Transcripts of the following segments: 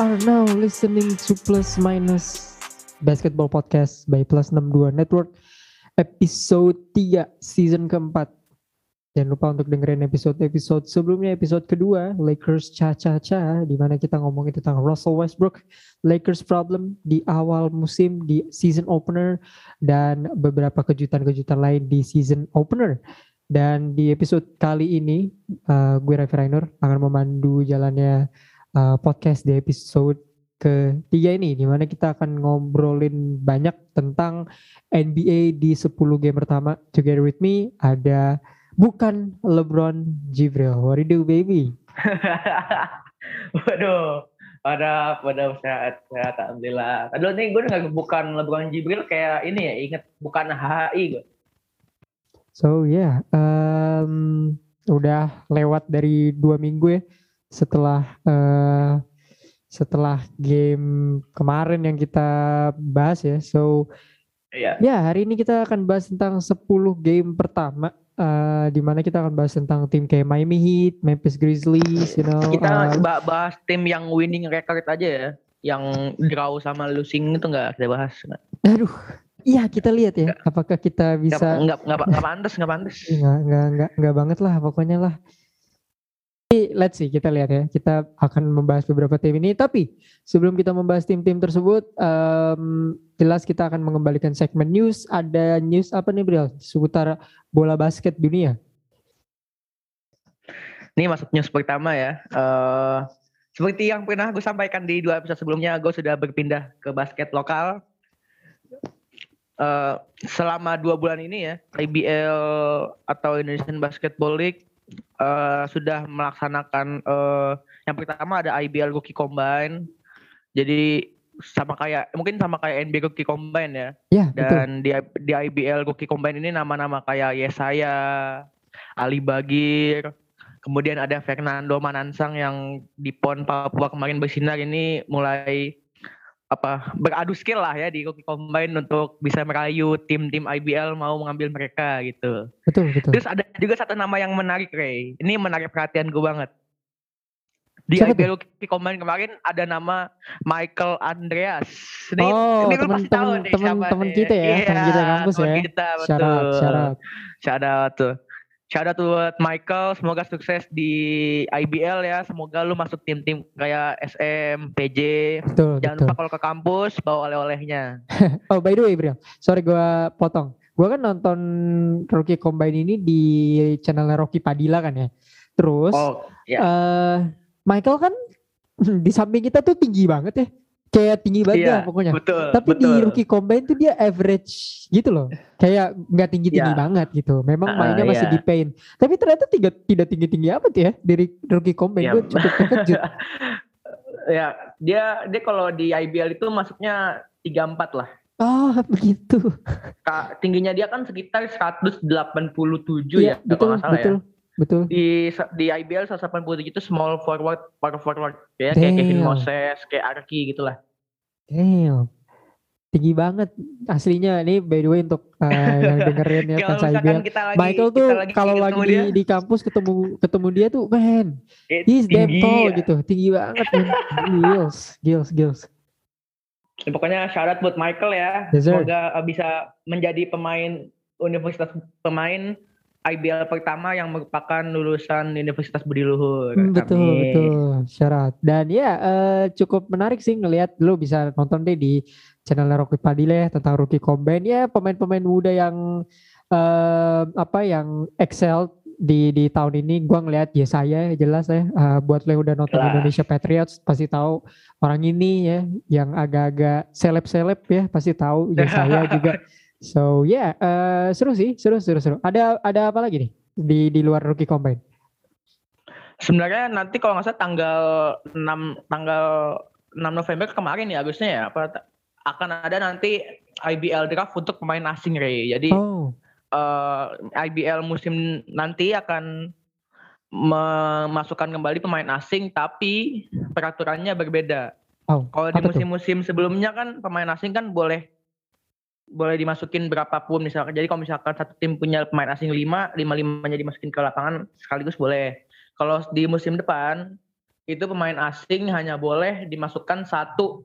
Are now listening to Plus Minus Basketball Podcast by Plus 62 Network episode 3 season keempat. Jangan lupa untuk dengerin episode-episode sebelumnya, episode kedua Lakers Cha-Cha-Cha di mana kita ngomongin tentang Russell Westbrook, Lakers problem di awal musim di season opener dan beberapa kejutan-kejutan lain di season opener. Dan di episode kali ini uh, gue Raffi Rainer akan memandu jalannya uh, podcast di episode ketiga ini di mana kita akan ngobrolin banyak tentang NBA di 10 game pertama. Together with me ada bukan LeBron Jibril. What do you do baby? Waduh, pada pada sehat sehat alhamdulillah. Aduh nih gue udah bukan LeBron Jibril kayak ini ya inget bukan HI gue. So yeah, um, udah lewat dari dua minggu ya setelah uh, setelah game kemarin yang kita bahas ya. So Iya. ya hari ini kita akan bahas tentang 10 game pertama uh, di mana kita akan bahas tentang tim kayak Miami Heat, Memphis Grizzlies, you know. Kita uh, ba- bahas tim yang winning record aja ya. Yang draw sama losing itu enggak kita bahas. Nggak, aduh, iya kita lihat ya apakah kita bisa enggak, enggak, enggak pantas, enggak pantas. Nggak, nggak, nggak, nggak banget lah pokoknya lah. Let's see, kita lihat ya. Kita akan membahas beberapa tim ini. Tapi sebelum kita membahas tim-tim tersebut, em, jelas kita akan mengembalikan segmen news. Ada news apa nih Bril? Seputar bola basket dunia. Ini masuk news pertama ya. Eh seperti yang pernah gue sampaikan di dua episode sebelumnya, gue sudah berpindah ke basket lokal. Eh selama dua bulan ini ya, IBL atau Indonesian Basketball League eh sudah melaksanakan eh yang pertama ada IBL Rookie Combine. Jadi sama kayak mungkin sama kayak NBA Rookie Combine ya. Ya, betul. Dan di di IBL Rookie Combine ini nama-nama kayak Yesaya, Ali Bagir, kemudian ada Fernando Manansang yang di PON Papua kemarin bersinar ini mulai apa beradu skill lah ya di Rookie Combine untuk bisa merayu tim-tim IBL mau mengambil mereka gitu. Betul, betul. Terus ada juga satu nama yang menarik Ray. Ini menarik perhatian gue banget. Di Siapa IBL Rookie Combine kemarin ada nama Michael Andreas. Ini, Oh, ini lu pasti tahu nih temen, siapa temen kita ya, Iya, temen kita kampus temen ya. Kita, betul. out. Shout out tuh. Shout out buat Michael, semoga sukses di IBL ya. Semoga lu masuk tim-tim kayak SM, PJ. Betul, Jangan betul. lupa kalau ke kampus bawa oleh-olehnya. Oh by the way Bril, sorry gua potong. Gua kan nonton Rookie Combine ini di channelnya Rocky Padilla kan ya. Terus Oh, ya. eh Michael kan di samping kita tuh tinggi banget ya. Kayak tinggi banget Iya, dah pokoknya. betul. Tapi di betul. Rookie Combine tuh dia average gitu loh. Kayak nggak tinggi-tinggi Iya. banget gitu. Memang Ah, mainnya masih iya. di paint. Tapi ternyata tidak tidak tinggi-tinggi amat ya dari Rookie Combine. Iya. Gue cukup terkejut. ya, dia dia kalau di IBL itu masuknya 34 lah. Oh begitu. Ka- tingginya dia kan sekitar 187 Iya ya, betul kalau nggak salah betul ya. Betul. Di di IBL 187 itu small forward, power forward ya kayak Kevin Damn. Moses, kayak Arki gitulah. Damn. Tinggi banget aslinya nih by the way untuk uh, yang dengerin ya fans misalkan IBL. lagi Michael kita tuh kalau lagi di, dia, di kampus ketemu ketemu dia tuh man eh, he's damn tall ya. gitu tinggi banget gills gills gills Ya, Pokoknya syarat buat Michael ya. Sir. Semoga uh, bisa menjadi pemain universitas pemain IBL pertama yang merupakan lulusan Universitas Budi Luhur. Hmm, betul Amin. betul syarat dan ya eh, cukup menarik sih ngelihat lu bisa nonton deh di channel Rocky Padilla ya, tentang rookie combine ya pemain-pemain muda yang eh, apa yang excel di di tahun ini gua ngelihat ya saya jelas ya eh, buat lo yang udah nonton Jelas. Indonesia Patriots pasti tahu orang ini ya yang agak-agak seleb-seleb ya pasti tahu ya saya juga so ya eh, seru sih seru seru seru ada ada apa lagi nih di di luar rookie combine Sebenarnya nanti kalau nggak salah tanggal 6 tanggal 6 November kemarin ya harusnya ya apa akan ada nanti IBL draft untuk pemain asing Ray. Jadi oh eh, IBL musim nanti akan memasukkan kembali pemain asing tapi peraturannya berbeda. Oh, Kalau di musim-musim sebelumnya kan pemain asing kan boleh boleh dimasukin berapapun misalkan. Jadi kalau misalkan satu tim punya pemain asing 5, lima limanya dimasukin ke lapangan sekaligus boleh. Kalau di musim depan itu pemain asing hanya boleh dimasukkan satu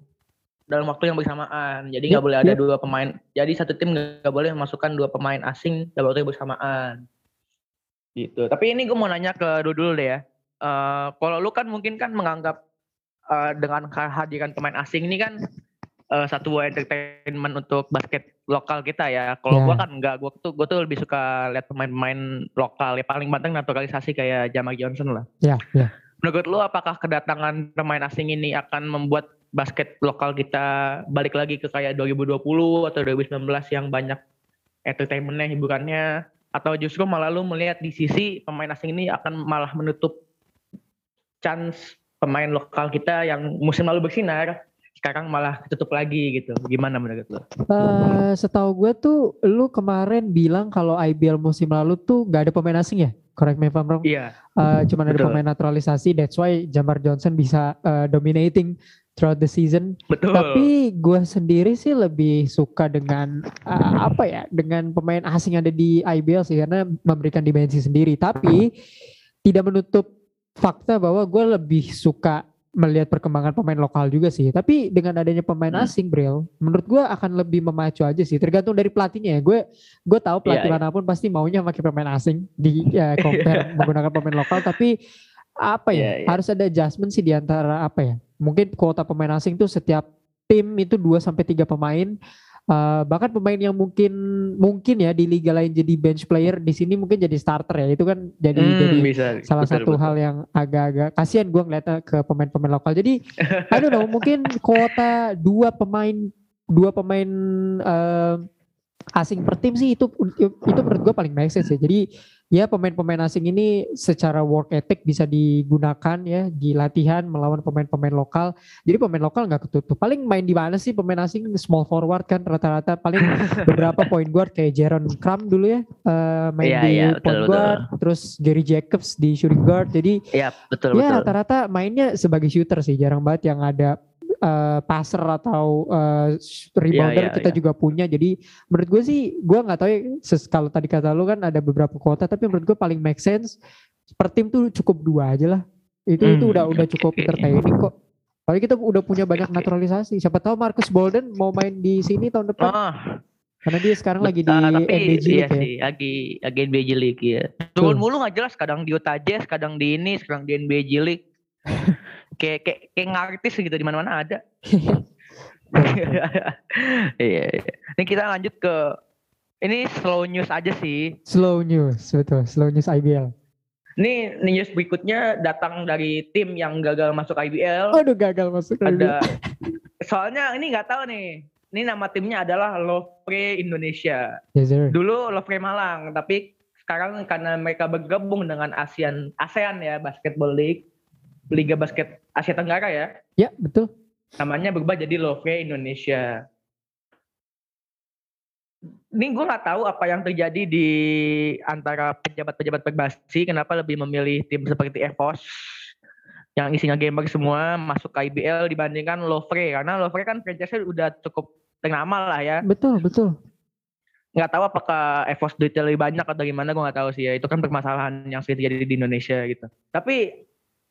dalam waktu yang bersamaan. Jadi nggak Yep, boleh ada yep. dua pemain. Jadi satu tim nggak boleh memasukkan dua pemain asing dalam waktu yang bersamaan. Gitu. Tapi ini gue mau nanya ke Dudu dulu deh ya. Eh, kalau lu kan mungkin kan menganggap eh, dengan kehadiran pemain asing ini kan eh, satu entertainment untuk basket lokal kita ya. Kalau Ya. gua kan enggak, gua tuh gua tuh lebih suka lihat pemain-pemain lokal ya paling penting naturalisasi kayak Jamal Johnson lah. Ya, ya. Menurut lu apakah kedatangan pemain asing ini akan membuat basket lokal kita balik lagi ke kayak 2020 atau 2019 yang banyak entertainmentnya, hiburannya atau justru malah lu melihat di sisi pemain asing ini akan malah menutup chance pemain lokal kita yang musim lalu bersinar sekarang malah tutup lagi gitu. Gimana menurut lu? Eh, setahu gue tuh lu kemarin bilang kalau IBL musim lalu tuh nggak ada pemain asing ya? Correct me if I'm wrong. Iya, Eh, cuman ada Betul. pemain naturalisasi. That's why Jamar Johnson bisa eh, dominating throughout the season. betul. Tapi gue sendiri sih lebih suka dengan eh, apa ya? Dengan pemain asing yang ada di IBL sih karena memberikan dimensi sendiri. Tapi tidak menutup fakta bahwa gue lebih suka melihat perkembangan pemain lokal juga sih. Tapi dengan adanya pemain Hmm. asing, Bril, menurut gue akan lebih memacu aja sih. Tergantung dari pelatihnya ya. Gue gue tahu pelatih Iya, iya. mana pun pasti maunya pakai pemain asing di ya, compare menggunakan pemain lokal. Tapi apa ya? Iya, iya. Harus ada adjustment sih di antara apa ya? Mungkin kuota pemain asing tuh setiap tim itu 2 sampai tiga pemain. Eh, bahkan pemain yang mungkin mungkin ya di liga lain jadi bench player di sini mungkin jadi starter ya itu kan jadi Hmm, jadi bisa. salah Betul, satu betul. hal yang agak-agak kasihan gue ngeliatnya ke pemain-pemain lokal. Jadi, I don't know, mungkin kuota dua pemain dua pemain eh, asing per tim sih itu itu menurut gue paling make sense ya. Jadi ya pemain-pemain asing ini secara work ethic bisa digunakan ya di latihan melawan pemain-pemain lokal. Jadi pemain lokal nggak ketutup. Paling main di mana sih pemain asing small forward kan rata-rata paling beberapa point guard kayak Jaron Cram dulu ya eh, main Iya, di iya, betul, point betul. guard, terus Gary Jacobs di shooting guard. Jadi Iya, betul ya betul. rata-rata mainnya sebagai shooter sih, jarang banget yang ada eh, passer atau eh, sh- rebounder iya, kita iya. juga punya. Jadi menurut gue sih, gue nggak tahu ya, kalau tadi kata lu kan ada beberapa kuota, tapi menurut gue paling make sense per tim tuh cukup dua aja lah. Itu itu Hmm, udah udah cukup entertaining kok. Soalnya kita udah punya banyak naturalisasi. Siapa tahu Marcus Bolden mau main di sini tahun depan. Ah, Karena dia sekarang lagi di Ah, tapi NBG iya League ya. sih, lagi lagi NBJ League ya. Turun mulu nggak jelas, kadang di Utah Jazz, kadang di ini, sekarang di NBJ League. kayak kayak kayak ngartis gitu di mana-mana ada. iya, iya. Ini kita lanjut ke ini slow news aja sih. Slow news, betul. Slow news IBL. Ini news berikutnya datang dari tim yang gagal masuk IBL. Aduh gagal masuk ada soalnya ini nggak tahu nih. Ini nama timnya adalah Lovre Indonesia. Yes, sir. Dulu Lovre Malang, tapi sekarang karena mereka bergabung dengan ASEAN ASEAN ya Basketball League, Liga Basket Asia Tenggara ya. Ya, betul. Namanya berubah jadi Lovre Indonesia. Ini gue nggak tahu apa yang terjadi di antara pejabat-pejabat perbasi, kenapa lebih memilih tim seperti EVOS yang isinya gamer semua masuk ke IBL dibandingkan Lovre karena Lovre kan franchise udah cukup ternama lah ya. Betul, betul. nggak tahu apakah EVOS duitnya lebih banyak atau gimana gue nggak tahu sih ya itu kan permasalahan yang sering terjadi di Indonesia gitu tapi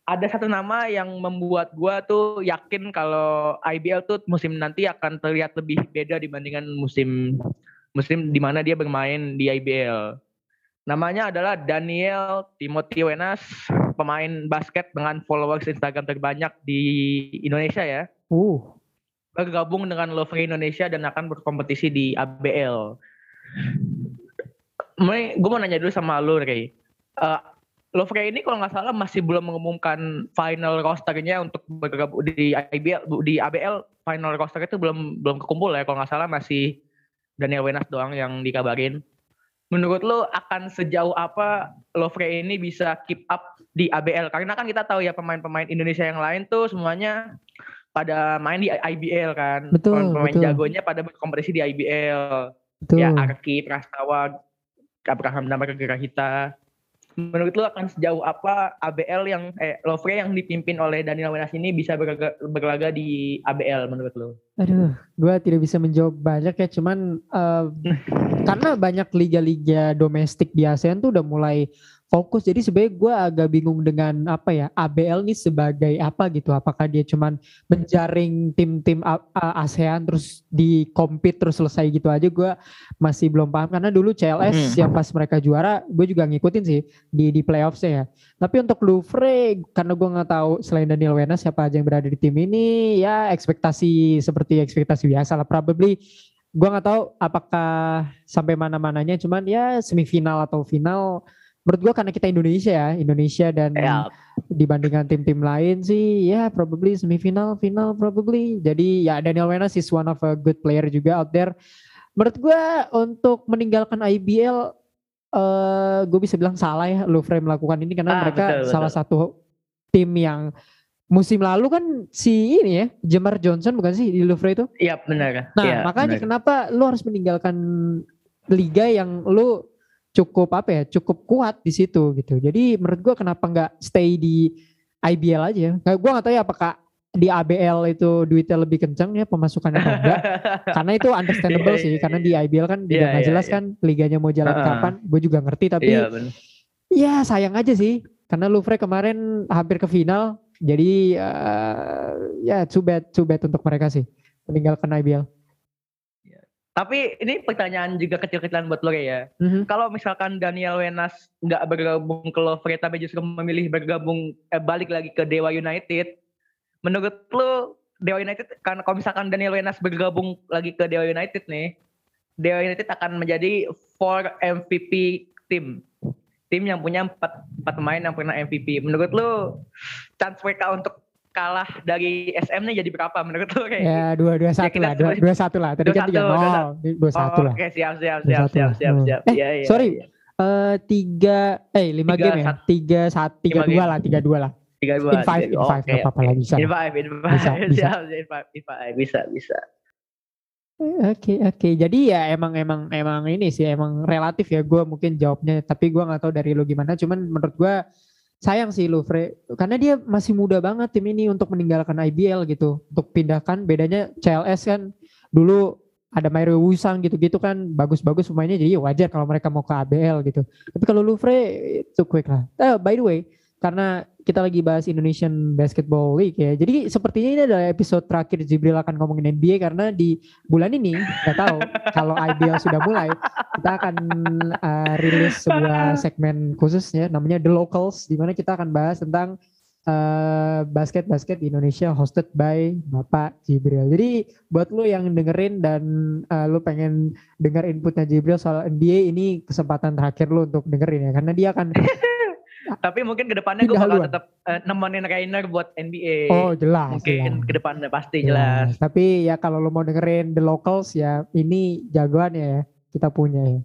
ada satu nama yang membuat gue tuh yakin kalau IBL tuh musim nanti akan terlihat lebih beda dibandingkan musim musim di mana dia bermain di IBL namanya adalah Daniel Timothy Wenas pemain basket dengan followers Instagram terbanyak di Indonesia ya Uh, bergabung dengan Lovre Indonesia dan akan berkompetisi di ABL. Gue mau nanya dulu sama lu, Rey. Uh, Lovre ini kalau nggak salah masih belum mengumumkan final rosternya untuk bergabung di IBL, di ABL final roster itu belum belum kekumpul ya. Kalau nggak salah masih Daniel Wenas doang yang dikabarin. Menurut lo akan sejauh apa Lovre ini bisa keep up di ABL? Karena kan kita tahu ya pemain-pemain Indonesia yang lain tuh semuanya pada main di IBL kan. Betul, Pemain betul. jagonya pada berkompetisi di IBL. betul. Ya Arki, Prastawa, Abraham Damar Gerahita. Menurut lu akan sejauh apa ABL yang eh Lovre yang dipimpin oleh Daniel Wenas ini bisa berlaga, berlaga di ABL menurut lu? Aduh, gue tidak bisa menjawab banyak ya, cuman eh, karena banyak liga-liga domestik di ASEAN tuh udah mulai fokus. Jadi sebenarnya gue agak bingung dengan apa ya ABL nih sebagai apa gitu. Apakah dia cuman menjaring tim-tim ASEAN terus di compete terus selesai gitu aja gue masih belum paham karena dulu CLS Hmm. yang pas mereka juara gue juga ngikutin sih di di playoffsnya ya. Tapi untuk Louvre karena gue nggak tahu selain Daniel Wenas siapa aja yang berada di tim ini ya ekspektasi seperti ekspektasi biasa lah probably gue nggak tahu apakah sampai mana-mananya cuman ya semifinal atau final menurut gue karena kita Indonesia ya Indonesia dan Ya, dibandingkan tim-tim lain sih ya probably semifinal final probably jadi ya Daniel Wenas is one of a good player juga out there menurut gue untuk meninggalkan IBL eh gue bisa bilang salah ya Louvre melakukan ini karena Ah, mereka betul, betul. salah satu tim yang musim lalu kan si ini ya Jamar Johnson bukan sih di Louvre itu Iya benar. Nah, Iya, makanya benar. kenapa lu harus meninggalkan liga yang lu cukup apa ya, cukup kuat di situ gitu. Jadi menurut gua kenapa nggak stay di IBL aja? Nggak, gua nggak tahu ya apakah di ABL itu duitnya lebih kencang ya pemasukannya atau enggak. karena itu understandable Iya, sih, iya, karena iya. di IBL kan Iya, nggak iya, jelas iya. kan liganya mau jalan Heeh. kapan. Gue juga ngerti tapi Iya benar. ya sayang aja sih. Karena Louvre kemarin hampir ke final. Jadi eh, ya too bad, too bad untuk mereka sih meninggalkan IBL. Tapi ini pertanyaan juga kecil-kecilan buat lo ya. Mhm. Kalau misalkan Daniel Wenas nggak bergabung ke Louvre tapi justru memilih bergabung eh, balik lagi ke Dewa United, menurut lo Dewa United karena kalau misalkan Daniel Wenas bergabung lagi ke Dewa United nih, Dewa United akan menjadi four MVP tim. Tim yang punya empat, empat pemain yang pernah MVP. Menurut lo chance mereka untuk kalah dari SM nih jadi berapa menurut lo kayak? Ya dua dua satu kita lah, dua, dua satu lah. Tadi kan 2-1, tiga nol, dua satu lah. Oke siap siap siap satu siap lah. siap Hmm. siap. Eh, Iya, iya, sorry. iya. Eh tiga, eh lima Tiga, game ya, satu. tiga satu, tiga dua lah, tiga dua lah. Tiga dua. In five, in five, nggak apa-apa lah bisa. In five, in five, Bisa, bisa. siap, in five, in five, bisa, bisa. Eh, Oke oke, jadi ya emang emang emang ini sih emang relatif ya. Gue mungkin jawabnya, tapi gue nggak tahu dari lo gimana. Cuman menurut gue sayang sih Louvre karena dia masih muda banget tim ini untuk meninggalkan IBL gitu, untuk pindahkan. Bedanya CLS kan dulu ada Mario Wusang gitu-gitu kan bagus-bagus pemainnya jadi wajar kalau mereka mau ke ABL gitu. Tapi kalau Louvre itu quick lah. Eh, by the way, karena kita lagi bahas Indonesian Basketball League ya. Jadi sepertinya ini adalah episode terakhir Jibril akan ngomongin NBA karena di bulan ini nggak tahu kalau IBL sudah mulai kita akan uh, rilis sebuah segmen khususnya namanya The Locals di mana kita akan bahas tentang uh, basket-basket di Indonesia hosted by Bapak Jibril. Jadi buat lo yang dengerin dan uh, lo pengen denger inputnya Jibril soal NBA ini kesempatan terakhir lo untuk dengerin ya karena dia akan Tapi mungkin ke depannya gue bakal tetap eh, nemenin Rainer buat NBA. oh jelas mungkin jelas. ke depannya pasti jelas. Jelas. Tapi ya kalau lo mau dengerin The Locals ya ini jagoan ya kita punya ya.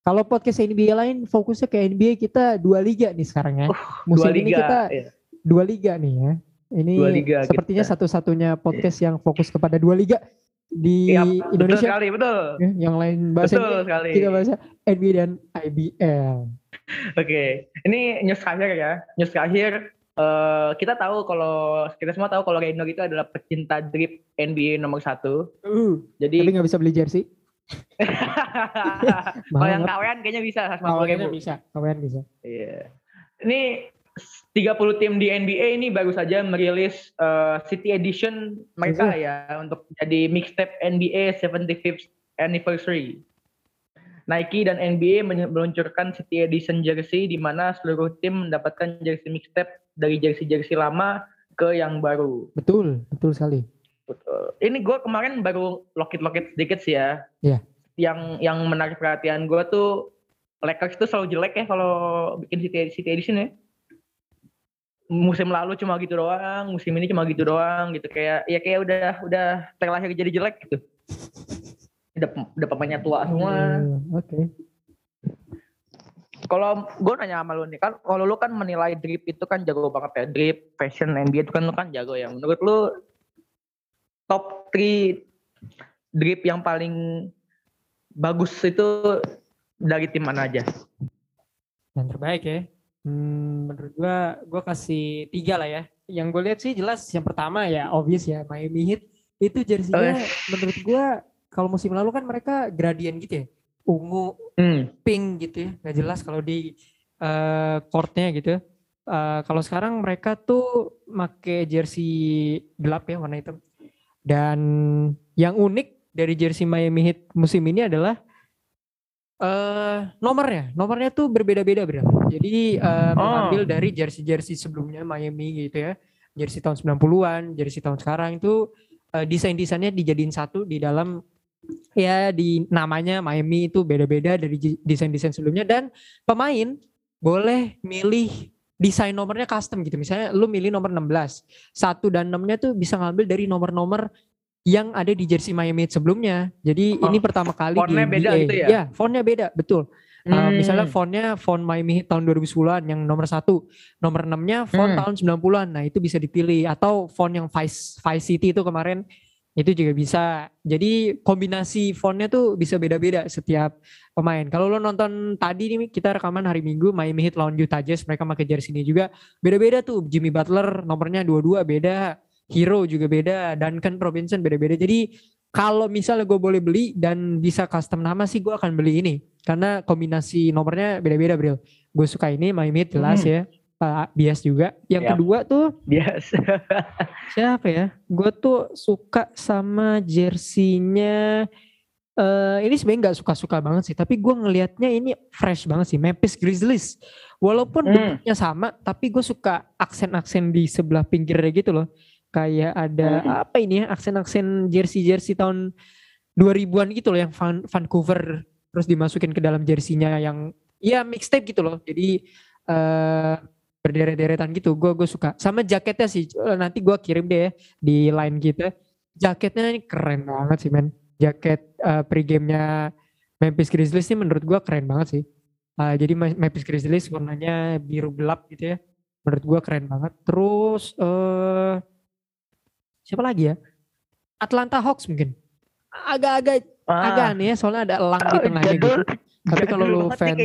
Kalau podcast NBA lain fokusnya ke NBA kita dua liga nih sekarang ya. Musim Dua ini liga. kita iya. dua liga nih ya. Ini Dua liga sepertinya kita. satu-satunya podcast yang fokus kepada dua liga di Iya, betul Indonesia. sekali, betul. Ya, yang lain bahasa Betul sekali. kita bahasa NBA dan IBL. Oke, ini news terakhir ya. News terakhir, eh, kita tahu kalau kita semua tahu kalau Rainer itu adalah pecinta drip NBA nomor satu. Uh, Jadi tapi nggak bisa beli jersey. kalau yang kawean kayaknya bisa 150 Kawannya ribu. bisa, kawan bisa. Iya. Ini 30 tim di NBA ini baru saja merilis eh, City Edition mereka ya untuk jadi mixtape NBA 75th Anniversary. Nike dan NBA meluncurkan City Edition jersey di mana seluruh tim mendapatkan jersey mixtape dari jersey-jersey lama ke yang baru. Betul, betul sekali. Betul. Ini gue kemarin baru lokit-lokit sedikit sih ya. Iya. Yang yang menarik perhatian gue tuh Lakers tuh selalu jelek ya kalau bikin City, City Edition ya. Musim lalu cuma gitu doang, musim ini cuma gitu doang gitu kayak ya kayak udah udah terlahir jadi jelek gitu. Udah udah pemainnya tua semua. Hmm, Oke. Kalau gue nanya sama lu nih kan, kalau lu kan menilai drip itu kan jago banget ya, drip, fashion, NBA itu kan lu kan jago ya. Menurut lu top 3 drip yang paling bagus itu dari tim mana aja? Yang terbaik ya. Hmm, menurut gua, gua kasih tiga lah ya. Yang gue lihat sih jelas yang pertama ya obvious ya Miami Heat itu jersey-nya menurut gua kalau musim lalu kan mereka gradient gitu ya. Ungu, Hmm. pink gitu ya. Gak jelas kalau di eh courtnya gitu. Eh, kalau sekarang mereka tuh make jersey gelap ya warna hitam. Dan yang unik dari jersey Miami Heat musim ini adalah eh nomornya. Nomornya tuh berbeda-beda, Bro. Jadi eh, Oh. mengambil dari jersey-jersey sebelumnya Miami gitu ya. Jersey tahun 90-an, jersey tahun sekarang itu eh, desain-desainnya dijadiin satu di dalam ya di namanya Miami itu beda-beda dari desain-desain sebelumnya dan pemain boleh milih desain nomornya custom gitu. Misalnya lu milih nomor 16. Satu dan 6-nya tuh bisa ngambil dari nomor-nomor yang ada di jersey Miami sebelumnya. Jadi Oh, ini pertama kali fontnya di beda NBA. gitu ya? Iya, fontnya beda, betul. Uh, Hmm. misalnya fontnya font Miami tahun 2010-an yang nomor satu, nomor 6-nya font Hmm. tahun 90-an. Nah, itu bisa dipilih atau font yang Vice Vice City itu kemarin itu juga bisa. Jadi kombinasi fontnya tuh bisa beda-beda setiap pemain. Kalau lo nonton tadi nih kita rekaman hari Minggu Miami Heat lawan Utah Jazz mereka pakai jersey ini juga beda-beda tuh. Jimmy Butler nomornya 22 beda, Hero juga beda, Duncan Robinson beda-beda. Jadi kalau misalnya gue boleh beli dan bisa custom nama sih gue akan beli ini karena kombinasi nomornya beda-beda Bril. Gue suka ini Miami Heat jelas Hmm. ya. Pak Bias juga. Yang Yap. kedua tuh Biasa. siapa ya? Gue tuh suka sama jersinya. eh ini sebenarnya nggak suka-suka banget sih, tapi gue ngelihatnya ini fresh banget sih, Memphis Grizzlies. Walaupun Hmm. bentuknya sama, tapi gue suka aksen-aksen di sebelah pinggirnya gitu loh. Kayak ada Hmm. apa ini ya, aksen-aksen jersey-jersey tahun 2000-an gitu loh, yang Van- Vancouver terus dimasukin ke dalam jersinya yang ya mixtape gitu loh. Jadi eh berderet-deretan gitu. Gue gue suka. Sama jaketnya sih. eh, Nanti gue kirim deh ya di line kita. Jaketnya ini keren banget sih men. Jaket eh, pre-game-nya Memphis Grizzlies ini menurut gue keren banget sih. Eh, jadi Memphis Grizzlies warnanya biru gelap gitu ya. Menurut gue keren banget. Terus eh siapa lagi ya? Atlanta Hawks mungkin. Agak-agak agak Ah, aneh ya soalnya ada elang di ah, tengahnya gitu. Tapi kalau lu nih fans,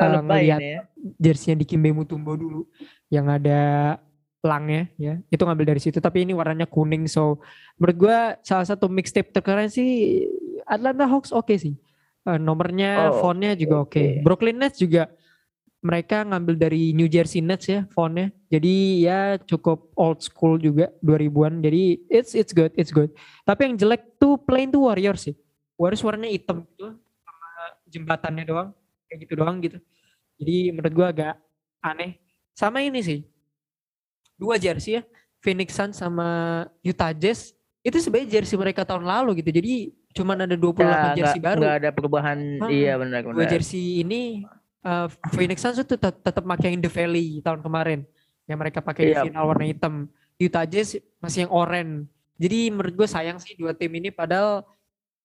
ngeliat ini ya. jersey-nya di Kimbe Mutombo dulu yang ada pelangnya ya itu ngambil dari situ. Tapi ini warnanya kuning so menurut gua salah satu mixtape terkeren sih Atlanta Hawks oke sih. Eh, nomornya Oh, fontnya juga oke. oke. Brooklyn Nets juga mereka ngambil dari New Jersey Nets ya fontnya. Jadi ya cukup old school juga 2000-an jadi it's it's good it's good. Tapi yang jelek tuh plain tuh Warriors sih. Warriors warnanya hitam gitu jembatannya doang kayak gitu doang gitu. Jadi menurut gua agak aneh. Sama ini sih dua jersey ya Phoenix Suns sama Utah Jazz. Itu sebenarnya jersey mereka tahun lalu gitu jadi cuman ada 28 Ya, jersey nggak- baru. nggak ada perubahan. Ah, Iya benar dua benar. jersey ini uh, Phoenix Suns tuh tetap tetap pakai yang The Valley tahun kemarin. Yang mereka pakai Iya. di final warna hitam. Utah Jazz masih yang oranye. Jadi menurut gue sayang sih dua tim ini padahal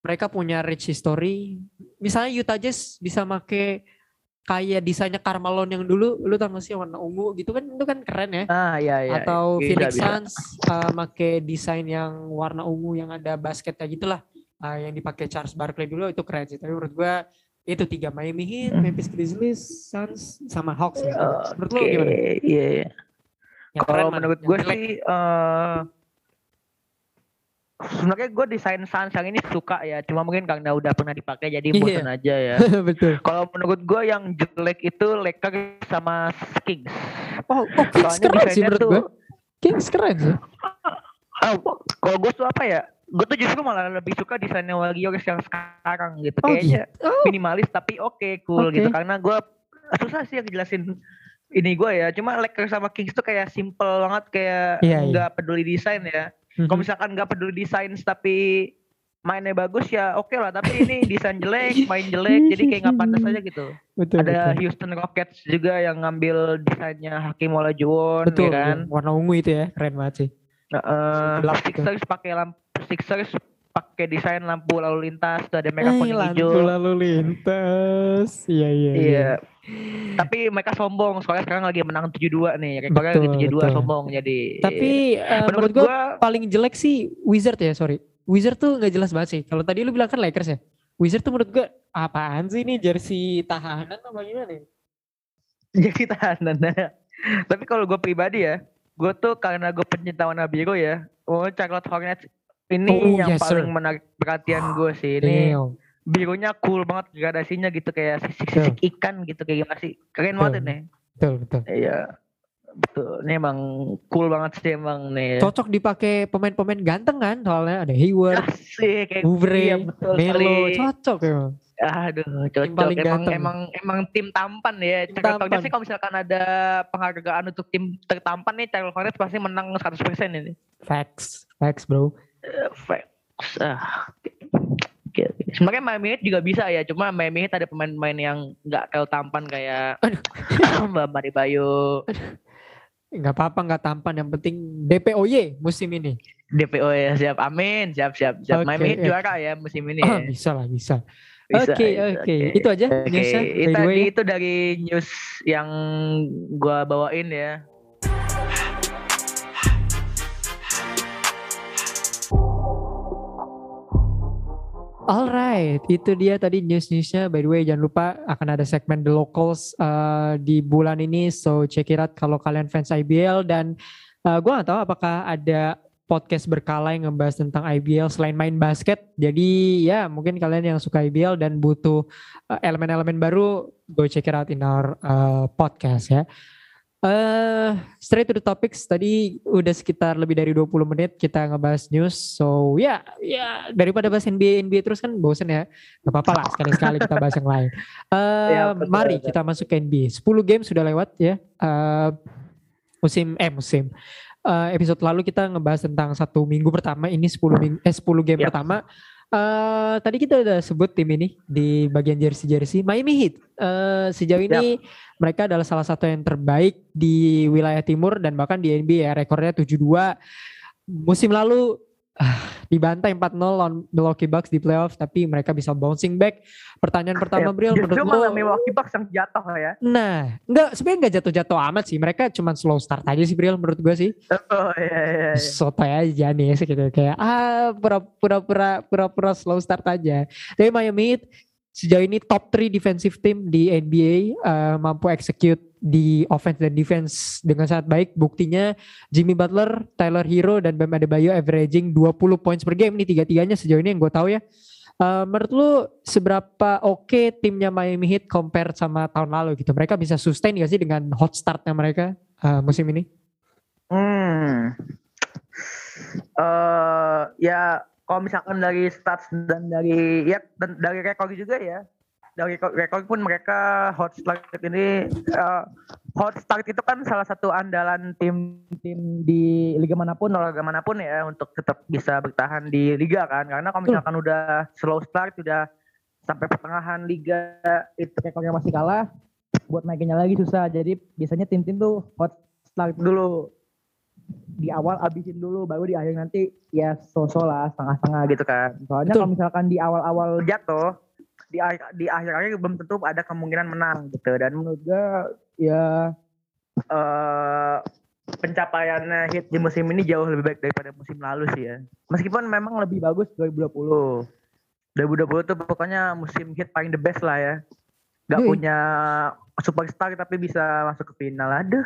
mereka punya rich history misalnya Utah Jazz bisa make kayak desainnya Carmelo yang dulu lu tau sih warna ungu gitu kan itu kan keren ya Ah iya iya. atau Bisa, Phoenix bisa. Suns uh, make desain yang warna ungu yang ada basketnya gitulah uh, yang dipakai Charles Barkley dulu itu keren sih tapi menurut gua itu tiga Miami Heat, Hmm. Memphis Grizzlies, Suns sama Hawks ya. menurut lu Oke, gimana? iya. iya. Kalau menurut gue sih eh sebenarnya gue desain Suns yang ini suka ya, cuma mungkin karena udah pernah dipakai jadi Iya. bosan aja ya. betul. Kalau menurut gue yang jelek itu Lakers sama Kings. Oh, oh Kings Soalnya keren sih menurut tuh- gua. Kings keren sih. Ah, kalau gue tuh apa ya? Gue tuh justru malah lebih suka desainnya Warriors yang sekarang gitu. Oh, Kayaknya Oh, minimalis tapi oke cool Oke. gitu. Karena gue susah sih ngejelasin ini gue ya. Cuma Lakers sama Kings tuh kayak simple banget kayak Iya, iya. nggak peduli desain ya. Kalau misalkan nggak peduli desain tapi mainnya bagus ya oke lah. Tapi ini desain jelek, main jelek, jadi kayak nggak pantas aja gitu. betul, Ada betul. Houston Rockets juga yang ngambil desainnya Hakim Olajuwon, Betul, ya kan. warna ungu itu ya, keren banget sih. Gitu. Sixers pakai lampu Sixers pakai desain lampu lalu lintas, tuh ada merah Eh, kuning lampu hijau. lalu lintas. Iya, iya, Iya. Tapi mereka sombong soalnya sekarang lagi menang 7-2 nih. Rekornya lagi Betul, 7-2 betul. sombong jadi. Tapi eh, menurut menurut gua gua paling jelek sih Wizard ya, sorry. Wizard tuh nggak jelas banget sih. Kalau tadi lu bilang kan Lakers ya. Wizard tuh menurut gua apaan sih ini jersey tahanan apa gimana nih? jadi tahanan. Tapi kalau gue pribadi ya, gue tuh karena gue pencinta warna biru ya, oh Charlotte Hornets ini Oh, yang yes, paling sir. menarik perhatian gue sih. Ini Damn. birunya cool banget gradasinya gitu kayak sisik-sisik ikan gitu kayak gimana sih keren banget Betul. nih Betul, betul. iya betul ini emang cool banget sih emang nih Cocok dipakai pemain-pemain ganteng kan? Soalnya ada Hayward, Asik, Oubre, iya, betul Melo, cocok ya. Aduh, cocok. Emang ganteng. emang emang tim tampan ya. Tim tampan. sih kalau misalkan ada penghargaan untuk tim tertampan nih, Charlotte Hornets pasti menang 100% ini. Facts, facts bro. Facts. Ah. Oke. Sebenarnya Miami Heat juga bisa ya, cuma Miami Heat ada pemain-pemain yang nggak terlalu tampan kayak. Mbak Mari Bayu, Nggak apa-apa, nggak tampan. Yang penting DPOY musim ini. DPO ya siap. Amin, siap siap siap. Oke, Miami Heat oke. juara ya musim ini. Ah, ya. bisa lah, bisa. Oke, oke. Itu aja newsnya, by itu, itu dari news yang gua bawain ya. Alright, itu dia tadi news-newsnya. By the way, jangan lupa akan ada segmen The Locals uh, di bulan ini. So check it out kalau kalian fans IBL dan uh, gue gak tahu apakah ada podcast berkala yang ngebahas tentang IBL selain main basket. Jadi ya mungkin kalian yang suka IBL dan butuh uh, elemen-elemen baru, go check it out in our uh, podcast ya. Eh straight to the topics tadi udah sekitar lebih dari 20 menit kita ngebahas news. So ya ya daripada bahas NBA NBA terus kan bosen ya. Gak apa-apa lah sekali-sekali kita bahas yang lain. Eh Ya, betul, mari betul. kita masuk ke NBA. 10 game sudah lewat ya. Eh musim eh musim. Eh, episode lalu kita ngebahas tentang satu minggu pertama ini 10 ming eh 10 game Yap. pertama. Eh tadi kita udah sebut tim ini di bagian jersey-jersey Miami Heat. Eh sejauh ini mereka adalah salah satu yang terbaik di wilayah timur dan bahkan di NBA ya rekornya 7-2. Musim lalu ah, dibantai 4-0 lawan Milwaukee Bucks di playoff tapi mereka bisa bouncing back. Pertanyaan pertama Bril menurut lo Milwaukee Bucks yang jatuh ya. Nah, enggak sebenarnya enggak jatuh-jatuh amat sih. Mereka cuma slow start aja sih Bril menurut gue sih. Oh iya iya. iya. Sotoy aja nih gitu kayak ah pura-pura pura-pura slow start aja. Tapi Miami Heat sejauh ini top 3 defensive team di NBA eh, mampu execute di offense dan defense dengan sangat baik. Buktinya Jimmy Butler, Tyler Hero dan Bam Adebayo averaging 20 points per game nih tiga-tiganya sejauh ini yang gue tahu ya. Eh, menurut lu seberapa oke timnya Miami Heat compare sama tahun lalu gitu? Mereka bisa sustain gak sih dengan hot startnya mereka eh, musim ini? Hmm. Eh ya kalau misalkan dari stats dan dari ya dan dari rekor juga ya. Dari rekor, pun mereka hot start ini eh, hot start itu kan salah satu andalan tim-tim di liga mana pun olahraga mana pun ya untuk tetap bisa bertahan di liga kan. Karena kalau misalkan udah slow start udah sampai pertengahan liga itu rekornya masih kalah buat naikinnya lagi susah. Jadi biasanya tim-tim tuh hot start dulu di awal abisin dulu baru di akhir nanti ya so-so lah setengah-setengah gitu kan. Soalnya Betul. kalau misalkan di awal-awal jatuh di akhir di akhir-akhir belum tentu ada kemungkinan menang gitu. Dan menurut gue ya eh pencapaiannya hit di musim ini jauh lebih baik daripada musim lalu sih ya. Meskipun memang lebih bagus 2020 2020 tuh pokoknya musim hit paling the best lah ya. Nggak Yoi. punya superstar tapi bisa masuk ke final. Aduh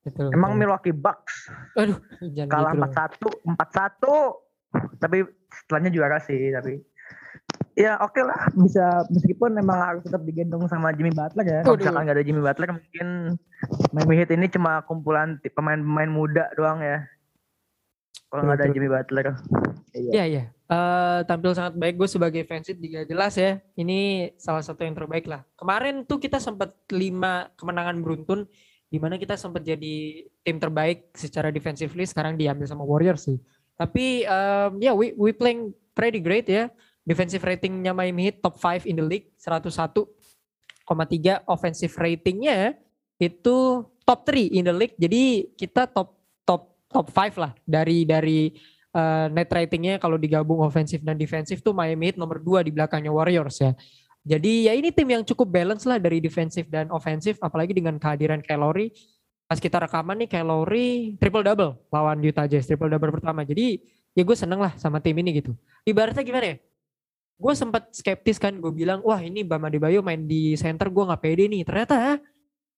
Betul, emang betul. Milwaukee Bucks Aduh, jangan kalah gitu dong. 4-1 4-1 tapi setelahnya juara sih tapi ya oke lah bisa meskipun memang harus tetap digendong sama Jimmy Butler ya kalau misalkan nggak ada Jimmy Butler mungkin Miami Heat ini cuma kumpulan pemain-pemain muda doang ya kalau nggak ada. Jimmy Butler iya Iya, iya. Eh, tampil sangat baik gue sebagai fans Heat juga jelas ya. Ini salah satu yang terbaik lah. Kemarin tuh kita sempat lima kemenangan beruntun di mana kita sempat jadi tim terbaik secara defensively sekarang diambil sama Warriors sih. Tapi um, ya we we playing pretty great ya. Defensive ratingnya Miami Heat top 5 in the league 101,3 offensive ratingnya itu top 3 in the league. Jadi kita top top top 5 lah dari dari uh, net ratingnya kalau digabung ofensif dan defensif tuh Miami Heat nomor 2 di belakangnya Warriors ya. Jadi ya ini tim yang cukup balance lah dari defensif dan ofensif apalagi dengan kehadiran Kyle Lowry. Pas kita rekaman nih Kyle Lowry triple double lawan Utah Jazz triple double pertama. Jadi ya gue seneng lah sama tim ini gitu. Ibaratnya gimana ya? Gue sempat skeptis kan gue bilang wah ini Bam Adebayo main di center gue nggak pede nih. Ternyata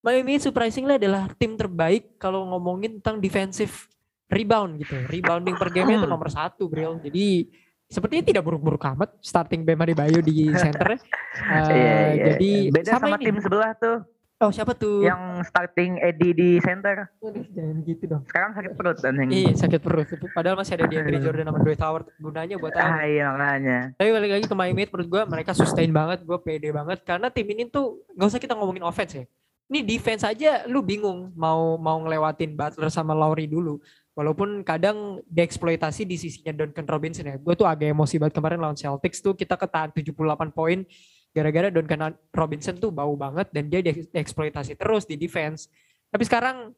Miami Heat surprisingly adalah tim terbaik kalau ngomongin tentang defensive rebound gitu. Rebounding per game itu nomor satu, Bril. Jadi sepertinya tidak buruk-buruk amat starting Bema Bayu di center. uh, Iya, iya. Jadi beda sama, ini. tim sebelah tuh Oh siapa tuh? yang starting Eddie di center. Jangan gitu dong. Sekarang sakit perut dan yang Iya sakit perut. Padahal masih ada DeAndre Jordan sama Dwight Howard gunanya buat apa? Ah, iya makanya. Tapi balik lagi ke Miami Heat, menurut gue mereka sustain banget, gue pede banget karena tim ini tuh gak usah kita ngomongin offense ya. Ini defense aja lu bingung mau mau ngelewatin Butler sama Lowry dulu. Walaupun kadang dieksploitasi di sisinya Duncan Robinson ya. Gue tuh agak emosi banget kemarin lawan Celtics tuh kita ketahan 78 poin gara-gara Duncan Robinson tuh bau banget dan dia dieksploitasi terus di defense. Tapi sekarang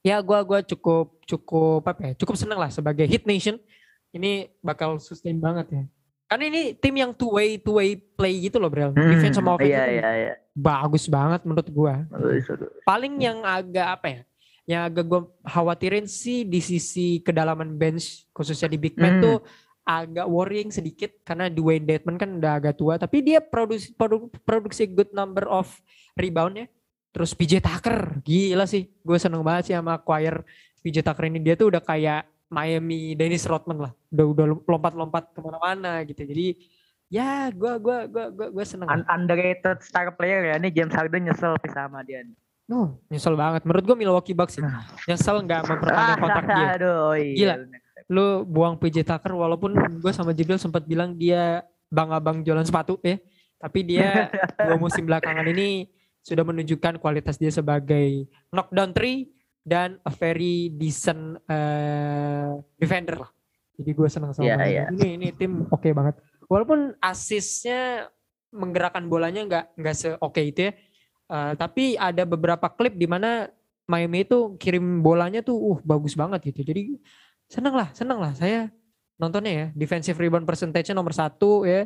ya gue gua cukup cukup apa ya cukup seneng lah sebagai hit nation ini bakal sustain banget ya karena ini tim yang two way two way play gitu loh Brel Hmm, defense sama offense Iya iya iya. bagus banget menurut bagus. paling yang agak apa ya yang agak gue khawatirin sih di sisi kedalaman bench khususnya di big man Hmm. tuh agak worrying sedikit karena Dwayne Dedman kan udah agak tua tapi dia produksi produ- produksi good number of rebound ya terus PJ Tucker gila sih gue seneng banget sih sama acquire PJ Tucker ini dia tuh udah kayak Miami Dennis Rodman lah udah udah lompat-lompat ke mana-mana gitu jadi ya gue gua gua gua gua seneng Un- underrated star player ya. Ini James Harden nyesel sama dia. nih. Oh, nyesel banget. Menurut gue Milwaukee Bucks sih. Nyesel nggak memperpanjang kontrak dia. Aduh, iya. Gila. Lu buang PJ Tucker walaupun gue sama Jibril sempat bilang dia bang abang jualan sepatu ya. Tapi dia dua musim belakangan ini sudah menunjukkan kualitas dia sebagai knockdown three dan a very decent eh, defender lah. Jadi gue senang sama Miami. iya. ini ini tim oke banget. Walaupun asisnya menggerakkan bolanya nggak nggak se oke itu ya. Eh, tapi ada beberapa klip di mana Miami itu kirim bolanya tuh uh bagus banget gitu. Jadi seneng lah, seneng lah saya nontonnya ya. Defensive rebound percentage nomor satu ya.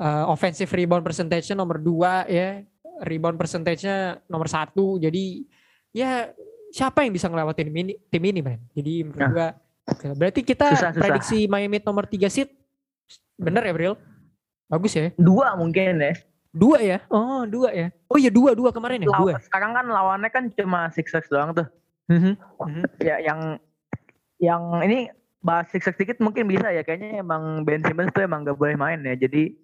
Eh, offensive rebound percentage nomor dua ya. Rebound percentage-nya nomor satu. Jadi ya siapa yang bisa ngelewatin tim ini, tim ini man. Jadi menurut Nah. gua berarti kita Susah, susah. prediksi Miami nomor tiga seat bener ya Bril? Bagus ya. Dua mungkin ya. Dua ya? Oh dua ya. Oh iya dua dua kemarin ya dua. Lawan- Sekarang kan lawannya kan cuma Sixers doang tuh. Mhm, mhm. Ya yang yang ini bahas Sixers sedikit mungkin bisa ya. Kayaknya emang Ben Simmons tuh emang gak boleh main ya. Jadi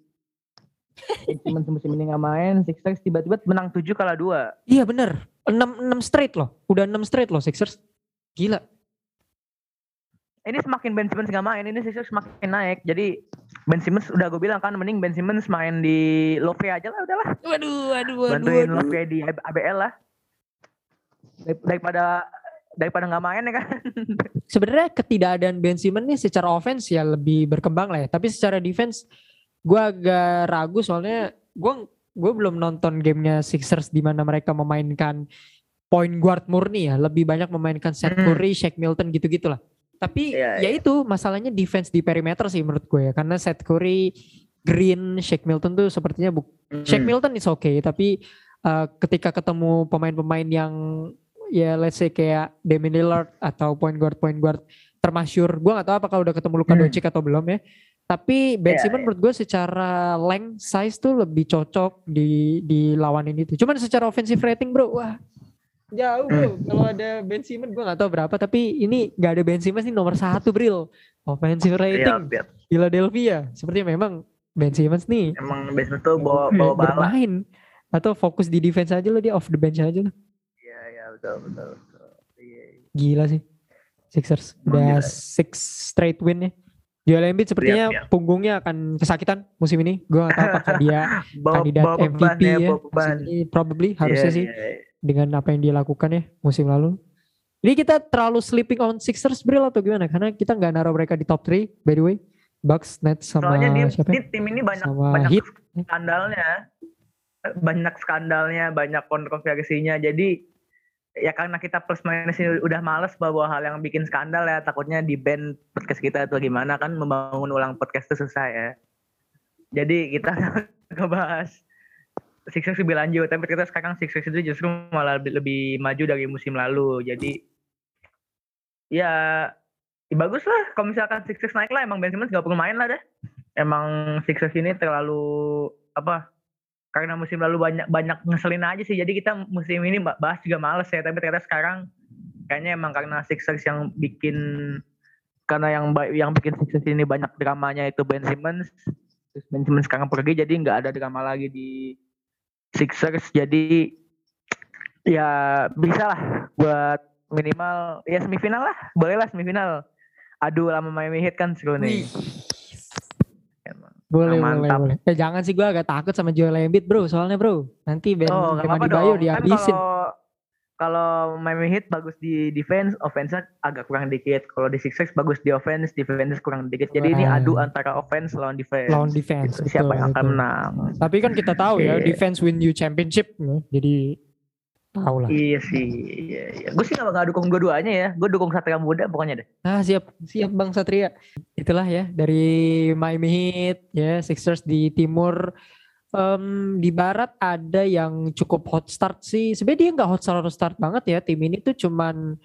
Ben Simmons musim ini gak main. Sixers tiba-tiba menang 7 kalah 2. Iya bener. 6 6 straight loh. Udah 6 straight loh Sixers. Gila. Ini semakin Ben Simmons gak main, ini Sixers semakin naik. Jadi Ben Simmons udah gue bilang kan mending Ben Simmons main di Love aja lah udahlah. Waduh, waduh, waduh. Bantuin waduh. Love di ABL lah. Dar- Daripada daripada nggak main ya kan. Sebenarnya ketidakadaan Ben Simmons nih secara offense ya lebih berkembang lah ya. Tapi secara defense gue agak ragu soalnya gue gue belum nonton gamenya Sixers di mana mereka memainkan point guard murni ya. Lebih banyak memainkan Seth Hmm. Curry, Shaq Milton gitu-gitu lah. Tapi Iya, ya itu masalahnya defense di perimeter sih menurut gue ya. Karena Seth Curry, Green, Shaq Milton tuh sepertinya bu Shaq Hmm. Milton is okay, tapi uh, ketika ketemu pemain-pemain yang ya let's say kayak Damian Lillard atau point guard point guard termasyur, gue gak tahu apakah udah ketemu Luka Hmm. Doncic atau belum ya. Tapi Ben Iya, Simmons menurut gue secara length size tuh lebih cocok di di lawan ini tuh. Cuman secara offensive rating bro, wah jauh bro. Hmm. Kalau ada Ben Simmons gue gak tahu berapa, tapi ini gak ada Ben Simmons ini nomor satu bril. Offensive Iya, rating iya. Philadelphia. Sepertinya memang Ben Simmons nih Emang Ben Simmons tuh bawa bawa bala. bermain atau fokus di defense aja lo dia off the bench aja lo Iya, iya betul betul. betul. Iya, iya. gila sih Sixers udah six straight win ya Joel Embiid sepertinya Iya, iya. punggungnya akan kesakitan musim ini gue gak tahu apakah dia kandidat MVP ya, ya, beban. probably harusnya Iya, sih iya, iya. Dengan apa yang dia lakukan ya musim lalu jadi kita terlalu sleeping on Sixers Bril atau gimana karena kita nggak naruh mereka di top 3 by the way Bucks Nets sama Soalnya dia, siapa ya? ini tim ini banyak sama banyak Heat skandalnya. Banyak skandalnya, banyak kontroversinya. Jadi ya karena kita plus minus ini udah males bawa hal yang bikin skandal ya takutnya di band podcast kita atau gimana kan membangun ulang podcast itu susah ya. Jadi kita ngebahas Sixers lebih lanjut tapi kita sekarang Sixers itu justru malah lebih, lebih maju dari musim lalu. Jadi ya, ya bagus lah kalau misalkan Sixers naik lah emang Ben Simmons gak perlu main lah deh. Emang Sixers ini terlalu apa karena musim lalu banyak banyak ngeselin aja sih jadi kita musim ini ba- bahas juga males ya tapi ternyata sekarang kayaknya emang karena Sixers yang bikin karena yang yang bikin Sixers ini banyak dramanya itu Ben Simmons. Ben Simmons sekarang pergi jadi nggak ada drama lagi di Sixers. Jadi ya bisa lah buat minimal ya semifinal lah. Boleh lah semifinal. Adu lama Miami Heat kan seru nih. Boleh, boleh, Mantap. boleh. Eh jangan sih gue agak takut sama Joel Embiid bro. Soalnya bro, nanti Ben Oh, Adebayo dong. Kan dihabisin. kalau kalau Miami Heat bagus di defense, offense agak kurang dikit. Kalau di Sixers bagus di offense, defense kurang dikit. Jadi ini adu antara offense lawan defense. Lawan defense. Gitu. Siapa betul, yang akan betul. menang? Tapi kan kita tahu ya, defense win you championship. ya. Jadi tahu lah. Iya sih. Iya, iya. Gue sih gak bakal dukung dua-duanya ya. Gue dukung Satria Muda pokoknya deh. Ah siap, siap Bang Satria. Itulah ya dari Miami Heat ya Sixers di timur. Em, di barat ada yang cukup hot start sih. Sebenarnya dia nggak hot start hot start banget ya. Tim ini tuh cuman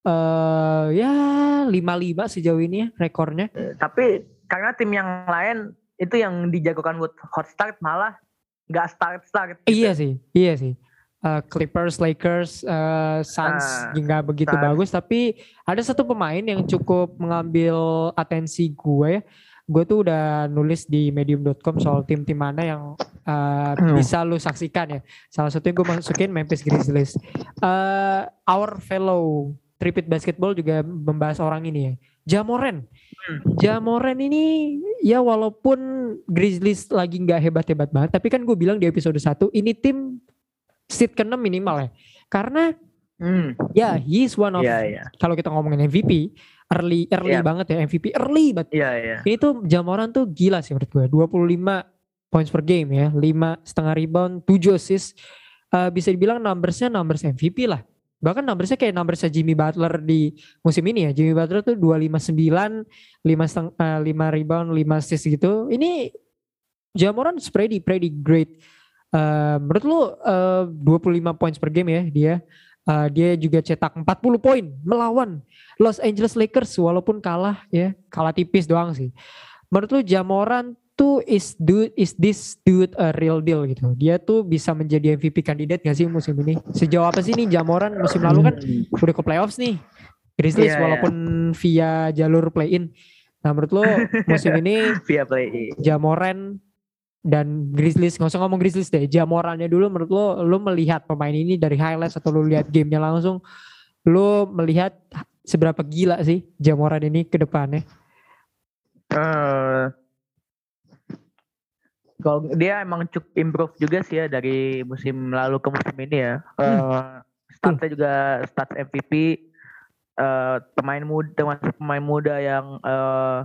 eh ya 5-5 sejauh ini ya rekornya. Eh, Tapi karena tim yang lain itu yang dijagokan buat hot start malah nggak start start. Iya sih, iya sih. Eh, Clippers, Lakers, eh, Suns Ah, nggak begitu Suns. bagus. Tapi ada satu pemain yang cukup mengambil atensi gue ya. Gue tuh udah nulis di medium.com soal tim-tim mana yang Hmm. bisa lu saksikan ya. Salah satunya gue masukin Memphis Grizzlies. Eh, our fellow Tripit Basketball juga membahas orang ini ya. Jamoren. Hmm. Jamoren ini ya walaupun Grizzlies lagi nggak hebat-hebat banget, tapi kan gue bilang di episode 1 ini tim seed ke-6 minimal ya. Karena Hmm. ya he's one of Iya iya. kalau kita ngomongin MVP early early Iya. banget ya MVP early banget. Iya iya. Ini tuh Jamoran tuh gila sih menurut gue. 25 points per game ya, 5 setengah rebound, 7 assist. Eh, bisa dibilang numbersnya numbers MVP lah. Bahkan numbersnya kayak numbersnya Jimmy Butler di musim ini ya. Jimmy Butler tuh 259, 5 setengah, eh, 5 rebound, 5 assist gitu. Ini Jamoran pretty pretty great. Eh, menurut lu eh, 25 points per game ya dia. Eh, dia juga cetak 40 poin melawan Los Angeles Lakers walaupun kalah ya, kalah tipis doang sih. Menurut lu Jamoran tuh is dude is this dude a real deal gitu. Dia tuh bisa menjadi MVP kandidat gak sih musim ini? Sejauh apa sih nih Jamoran musim lalu kan udah ke playoffs nih. Grizzlies Iya, iya. walaupun via jalur play-in. Nah menurut lu musim ini via play. Jamoran dan Grizzlies nggak usah ngomong Grizzlies deh Jamorannya dulu menurut lo lo melihat pemain ini dari highlights atau lo lihat gamenya langsung lo melihat seberapa gila sih Jamoran ini ke depannya Eh, kalau dia emang cukup improve juga sih ya dari musim lalu ke musim ini ya. Eh, statsnya juga stats MVP. eh, pemain muda termasuk pemain muda yang eh,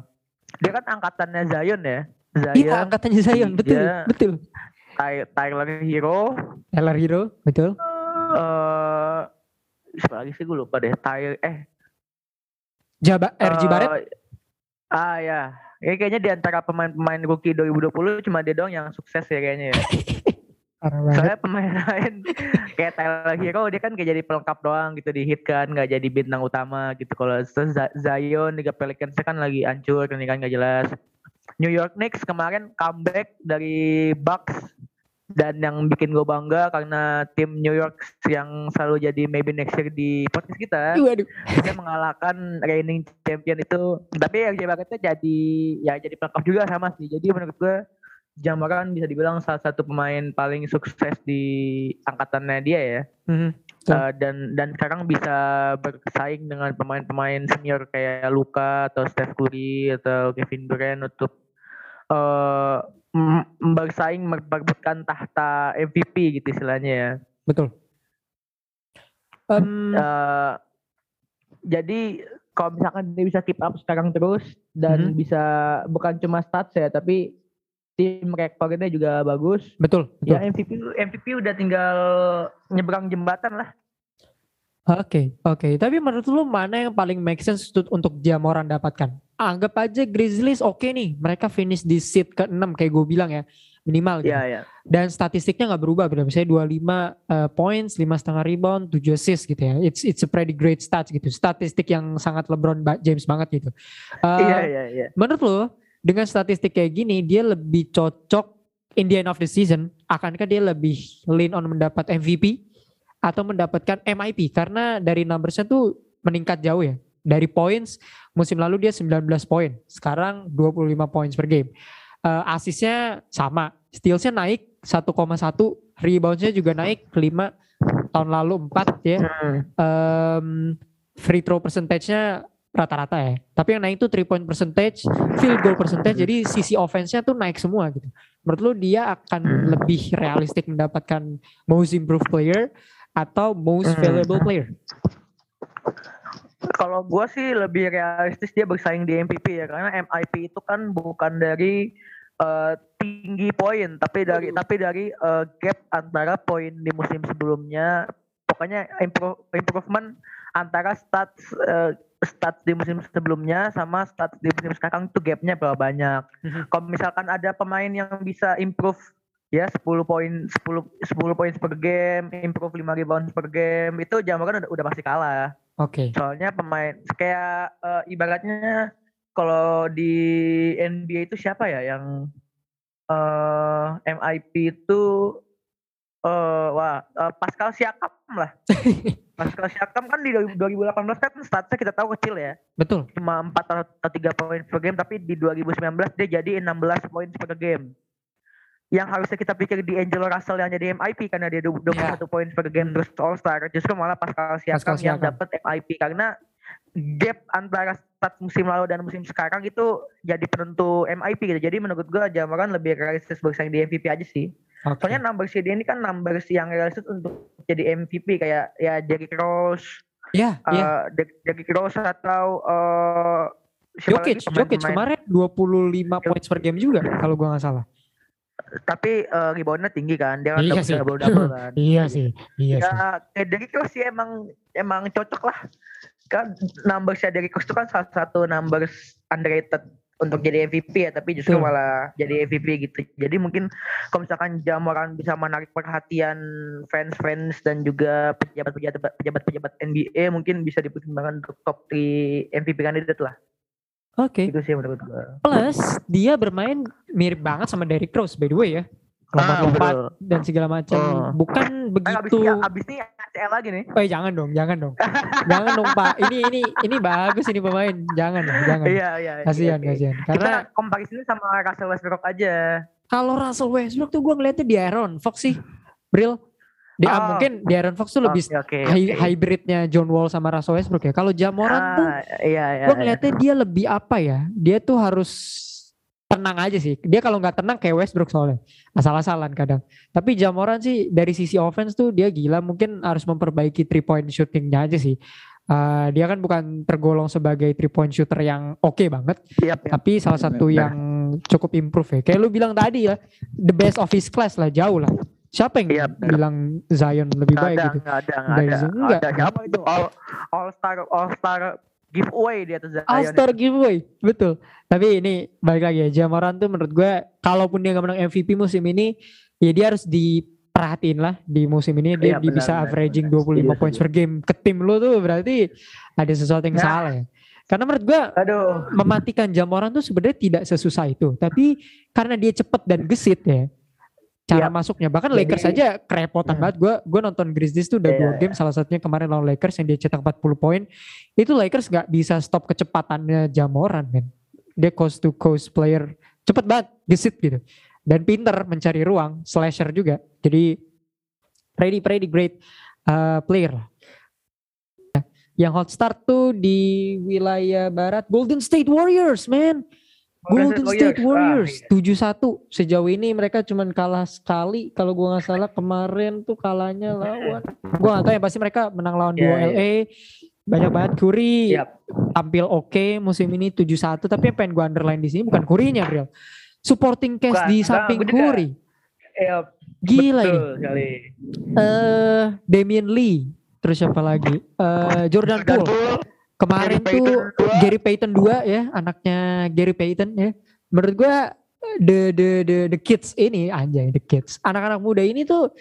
dia kan angkatannya Zion ya. Zion, iya angkatannya Zion betul Iya. betul Ty- Tyler Hero, Tyler Hero betul eh siapa lagi sih gue lupa deh. Tyler eh Jaba RG Eh, Barrett Ah ya. Ya kayaknya di antara pemain-pemain rookie 2020 cuma dia doang yang sukses ya kayaknya ya. Soalnya pemain lain kayak Tyler Hero dia kan kayak jadi pelengkap doang gitu di hit kan nggak jadi bintang utama gitu. Kalau Zion Liga Pelicans kan lagi hancur ini kan nggak jelas. New York Knicks kemarin comeback dari Bucks dan yang bikin gue bangga karena tim New York yang selalu jadi maybe next year di podcast kita waduh bisa mengalahkan reigning champion itu tapi RJ Barrettnya jadi ya jadi pelengkap juga sama sih jadi menurut gue Jamoran bisa dibilang salah satu pemain paling sukses di angkatannya dia ya Mhm. Betul. Eh, dan dan sekarang bisa bersaing dengan pemain-pemain senior kayak Luka atau Steph Curry atau Kevin Durant untuk eh m- bersaing memperebutkan tahta MVP gitu istilahnya ya betul Em, Eh, jadi kalau misalkan dia bisa keep up sekarang terus dan Mhm. bisa bukan cuma stats ya tapi tim rekornya juga bagus betul betul ya MVP MVP udah tinggal nyebrang jembatan lah Oke, oke. Tapi menurut lu mana yang paling make sense untuk, untuk Jamoran dapatkan? Anggap aja Grizzlies oke nih. Mereka finish di seat ke-6 kayak gue bilang ya. Minimal gitu. ya ya Dan statistiknya nggak berubah. Beda. Misalnya 25 eh, points, 5 setengah rebound, 7 assist gitu ya. It's it's a pretty great stats gitu. Statistik yang sangat LeBron James banget gitu. Eh, iya iya iya Menurut lo dengan statistik kayak gini dia lebih cocok in the end of the season akankah dia lebih lean on mendapat MVP atau mendapatkan MIP karena dari numbersnya tuh meningkat jauh ya dari points musim lalu dia 19 poin. Sekarang 25 poin per game. Uh, asisnya sama. Stealsnya naik 1,1. Reboundsnya juga naik 5. Tahun lalu 4 ya. Um, free throw percentage-nya rata-rata ya. Tapi yang naik itu 3 point percentage, field goal percentage. Jadi sisi offense-nya tuh naik semua gitu. Menurut lu dia akan Hmm. lebih realistik mendapatkan most improved player atau most Hmm. valuable player? Kalau gua sih lebih realistis dia bersaing di MVP ya karena MIP itu kan bukan dari eh, tinggi poin tapi dari tapi dari eh, gap antara poin di musim sebelumnya pokoknya improve, improvement antara stats eh, stats di musim sebelumnya sama stats di musim sekarang tuh gapnya berapa banyak. Mhm. Kalau misalkan ada pemain yang bisa improve ya 10 poin 10 10 poin per game, improve 5 rebound per game itu Jamoran udah, udah pasti kalah. Oke. Soalnya pemain kayak eh, ibaratnya kalau di NBA itu siapa ya yang eh MIP itu eh wah eh, Pascal Siakam lah. Pascal Siakam kan di 2018 kan statsnya kita tahu kecil ya. Betul. Cuma 4 atau 3 poin per game tapi di 2019 dia jadi 16 poin per game. Yang harusnya kita pikir di Angelo Russell yang jadi MIP karena dia 21 poin per game terus All Star justru malah Pascal Siakam, Pascal yang dapat MIP karena gap antara stats musim lalu dan musim sekarang itu jadi penentu MIP gitu. Jadi menurut gua Jamoran lebih realistis bersaing di MVP aja sih. Oke. Soalnya numbers dia ini kan numbers yang realistis untuk jadi MVP kayak ya Derrick Rose, Ya, Der- Derrick Rose atau siapa Jokic, Jokic kemarin 25 points per game juga kalau gua nggak salah. Tapi eh, reboundnya tinggi kan, dia kan Iya double sih. double double kan. Iya sih, iya sih. Ya, Derrick Rose sih emang emang cocok lah. Kan numbersnya Derrick Rose itu kan salah satu numbers underrated untuk jadi MVP ya, tapi justru Betul. malah jadi MVP gitu. Jadi mungkin kalau misalkan Jamoran bisa menarik perhatian fans-fans dan juga pejabat-pejabat pejabat-pejabat NBA mungkin bisa dipertimbangkan untuk top 3 MVP kandidat lah. Oke. Itu sih menurut gua. Plus dia bermain mirip banget sama Derrick Rose by the way ya. Lompat-lompat dan segala macam. Oh. Bukan Eh, abis begitu. ini, abis ini ACL lagi nih. Eh jangan dong, jangan dong. jangan dong Pak. Ini ini ini bagus ini pemain. Jangan dong, jangan. Iya, iya. Kasihan, oke. kasihan. Kita Karena comparisonnya sama Russell Westbrook aja. kalau Russell Westbrook tuh gue ngeliatnya di Aaron Fox sih. Bril. Di, ah, Oh. mungkin di Aaron Fox tuh lebih hy- oke. hybridnya John Wall sama Russell Westbrook ya. Kalau Jamoran tuh Ah, iya, iya. gue iya. ngeliatnya dia lebih apa ya? Dia tuh harus tenang aja sih. Dia kalau nggak tenang kayak Westbrook soalnya asal-asalan kadang. Tapi Jamoran sih dari sisi offense tuh dia gila. Mungkin harus memperbaiki three point shootingnya aja sih. Uh, dia kan bukan tergolong sebagai three point shooter yang oke banget, Siap, ya. tapi salah satu yang cukup improve ya. Kayak lu bilang tadi ya, the best of his class lah jauh lah. Siapa yang Iya, benar. bilang Zion lebih baik ada, gitu? nggak ada, Dari ada. Zion, enggak. Ada siapa itu? All, all star, all star giveaway dia tuh Zion. All Star giveaway, betul. Tapi ini balik lagi ya, Jamoran tuh menurut gue, kalaupun dia nggak menang MVP musim ini, ya dia harus diperhatiin lah di musim ini dia Iya, di- benar, bisa benar, averaging benar. 25 Setuju, points setuju. per game ke tim lu tuh berarti ada sesuatu yang Nah. salah ya. Karena menurut gue Aduh. mematikan Jamoran tuh sebenarnya tidak sesusah itu, tapi karena dia cepet dan gesit ya. Cara Iya. masuknya bahkan Jadi- Lakers aja kerepotan Hmm. banget. Gue gue nonton Grizzlies tuh udah Iya, dua iya. game salah satunya kemarin lawan Lakers yang dia cetak 40 poin. Itu Lakers nggak bisa stop kecepatannya Jamoran men. Dia coast to coast player cepet banget gesit gitu. Dan pinter mencari ruang, slasher juga. Jadi pretty pretty great uh, player lah. Yang hot start tuh di wilayah barat Golden State Warriors man. Golden State Warriors Ah, iya. 7-1 sejauh ini mereka cuman kalah sekali. Kalau gua nggak salah kemarin tuh kalahnya lawan. Gua nggak tahu ya pasti mereka menang lawan Iya, dua iya. LA banyak banget Curry. Yap. tampil oke musim ini 7-1 tapi yang pengen gua underline di sini bukan Curry-nya Bril. Supporting cast Bukan, di samping juga. Curry. Iya, gila ini. eh Damian Lee. Terus siapa lagi? Eh Jordan Dan Poole. Poole, kemarin Gary tuh Payton. Gary Payton 2 ya anaknya Gary Payton ya. Menurut gua the the the the kids ini anjay the kids. Anak-anak muda ini tuh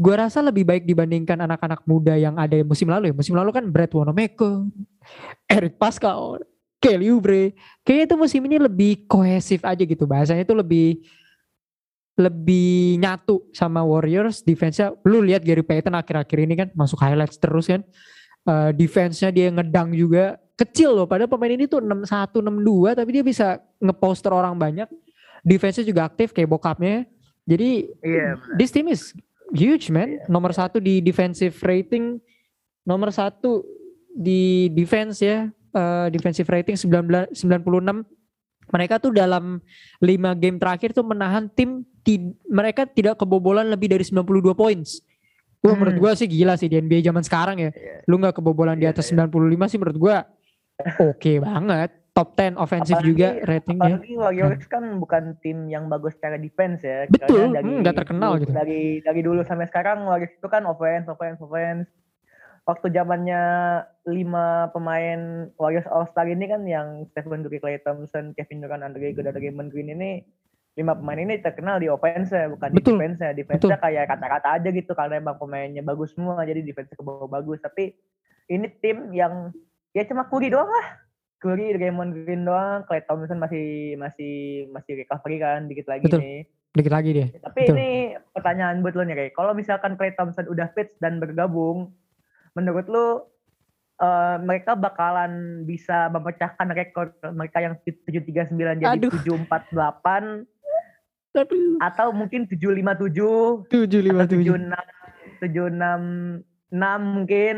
gua rasa lebih baik dibandingkan anak-anak muda yang ada musim lalu ya. Musim lalu kan Brad Wanamaker Eric Pascal Kelly Oubre. Kayaknya itu musim ini lebih kohesif aja gitu. Bahasanya itu lebih lebih nyatu sama Warriors. Defense-nya lu lihat Gary Payton akhir-akhir ini kan masuk highlights terus kan Uh, defense-nya dia ngedang juga kecil loh. Padahal pemain ini tuh 61, 62 tapi dia bisa ngeposter orang banyak. Defense-nya juga aktif kayak bokapnya. Jadi Iya. this team is huge man. Nomor satu di defensive rating, nomor satu di defense ya, uh, defensive rating 19, 96. Mereka tuh dalam 5 game terakhir tuh menahan tim ti- mereka tidak kebobolan lebih dari 92 points. Wah menurut Hmm. gua sih gila sih di NBA zaman sekarang ya. Iya. Lu nggak kebobolan di Iya, atas iya. 95 sih menurut gua oke banget. Top 10 offensive Apalagi- juga ratingnya. Apalagi Warriors kan bukan tim yang bagus secara defense ya. Betul, hmm, nggak terkenal dulu- gitu. Dari dari dulu sampai sekarang Warriors itu kan offense, offense, offense. Waktu zamannya lima pemain Warriors All Star ini kan yang Stephen Curry, Klay Thompson, Kevin Durant, Andre Iguodala, Draymond Green ini lima pemain ini terkenal di offense bukan Betul, di defense ya. Defense kayak kata-kata aja gitu karena emang pemainnya bagus semua jadi defense ke bawah bagus. Tapi ini tim yang ya cuma Curry doang lah. Curry, Draymond Green doang, Klay Thompson masih masih masih recovery kan dikit lagi Betul. nih. Dikit lagi dia. Tapi Betul. ini pertanyaan buat lo nih, Ray. Kalau misalkan Klay Thompson udah fit dan bergabung, menurut lo eh, mereka bakalan bisa memecahkan rekor mereka yang 739 jadi Aduh. 748 Aduh. atau mungkin 757 Tujuh lima atau tujuh. 76 766 mungkin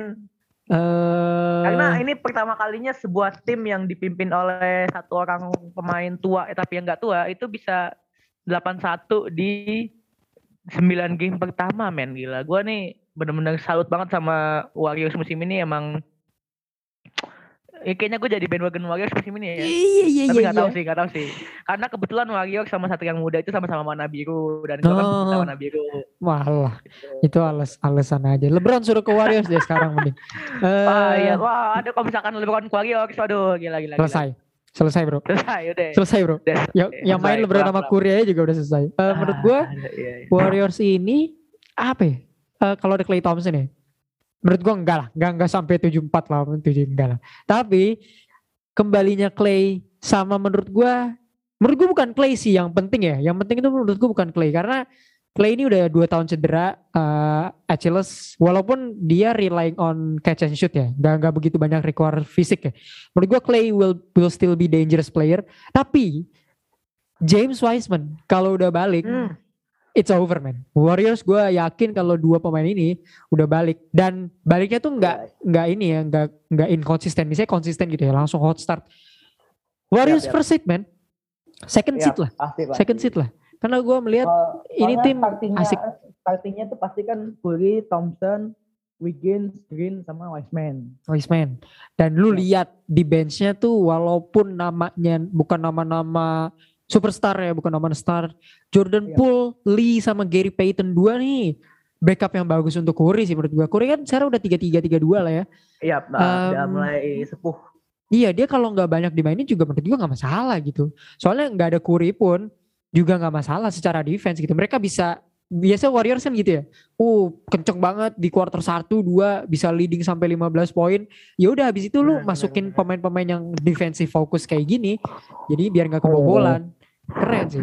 Eh, karena ini pertama kalinya sebuah tim yang dipimpin oleh satu orang pemain tua eh, tapi yang nggak tua itu bisa 8-1 di 9 game pertama men gila. Gua nih bener-bener salut banget sama Warriors musim ini emang Ya, kayaknya gue jadi bandwagon Warriors musim ini ya. Iya iya Tapi iya. nggak iya. tahu sih, nggak tahu sih. Karena kebetulan Warriors sama satu yang muda itu sama-sama warna biru dan gue kan Oh. suka warna biru. Walah, Gitu. itu alas alasan aja. LeBron suruh ke Warriors deh sekarang mending. Eh, Wah, iya. Wah, ada kalau misalkan LeBron ke Warriors, aduh gila gila. gila. selesai. Selesai, Bro. Selesai udah. Selesai, Bro. Udah, Yang, selesai. yang main Selesai, LeBron sama aja juga udah selesai. Eh, kelap. menurut Ah, iya, iya. Warriors ini apa ya? Eh, kalau ada Clay Thompson ya. Menurut gua enggak lah, enggak enggak sampai 74 lah, 7 enggak lah. Tapi kembalinya Clay sama menurut gua menurut gua bukan Clay sih yang penting ya. Yang penting itu menurut gua bukan Clay karena Clay ini udah dua tahun cedera eh Achilles walaupun dia relying on catch and shoot ya. Enggak enggak begitu banyak require fisik ya. Menurut gua Clay will will still be dangerous player, tapi James Wiseman kalau udah balik Hmm. It's over man. Warriors gue yakin kalau dua pemain ini udah balik dan baliknya tuh nggak nggak ini ya nggak nggak inconsistent. Misalnya konsisten gitu ya langsung hot start. Warriors Yap, yap. first seat man, second Iya, seat lah, pasti, pasti. second seat lah. Karena gue melihat Kalau- ini tim startingnya, asik. Startingnya tuh pasti kan Curry, Thompson, Wiggins, Green, sama Wiseman. Wiseman dan lu Yap. lihat di benchnya tuh walaupun namanya bukan nama-nama superstar ya bukan nama star Jordan Yap. Poole, Lee sama Gary Payton dua nih backup yang bagus untuk Curry sih menurut gue. Curry kan sekarang udah tiga tiga tiga dua lah ya. Iya, udah Um, mulai sepuh. Iya dia kalau nggak banyak dimainin juga menurut gue nggak masalah gitu. Soalnya nggak ada Curry pun juga nggak masalah secara defense gitu. Mereka bisa biasa Warriors kan gitu ya. Uh kenceng banget di quarter 1 2 bisa leading sampai 15 poin. Ya udah habis itu lu Benar, masukin benar, pemain-pemain yang defensive fokus kayak gini. Jadi biar nggak kebobolan. Keren sih.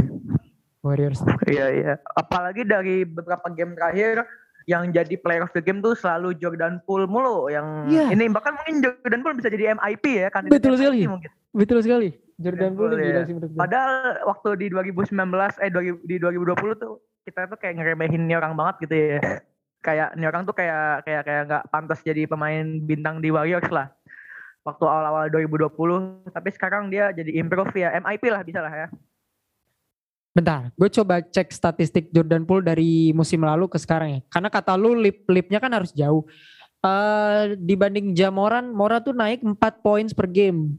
Warriors. Iya, iya. Apalagi dari beberapa game terakhir yang jadi player of the game tuh selalu Jordan Poole mulu yang Iya. ini bahkan mungkin Jordan Poole bisa jadi MIP ya kan Betul sekali. mungkin. Betul sekali. Jordan Poole ya. sih menurut gue. Padahal waktu di 2019 eh 2000 di 2020 tuh kita tuh kayak ngeremehin nih orang banget gitu ya. Kayak nih orang tuh kayak kayak kayak nggak pantas jadi pemain bintang di Warriors lah. Waktu awal-awal 2020, tapi sekarang dia jadi improve ya, MIP lah bisa lah ya. Bentar, gue coba cek statistik Jordan Poole dari musim lalu ke sekarang ya. Karena kata lu lip lipnya kan harus jauh. Eh dibanding Jamoran, Mora tuh naik 4 points per game.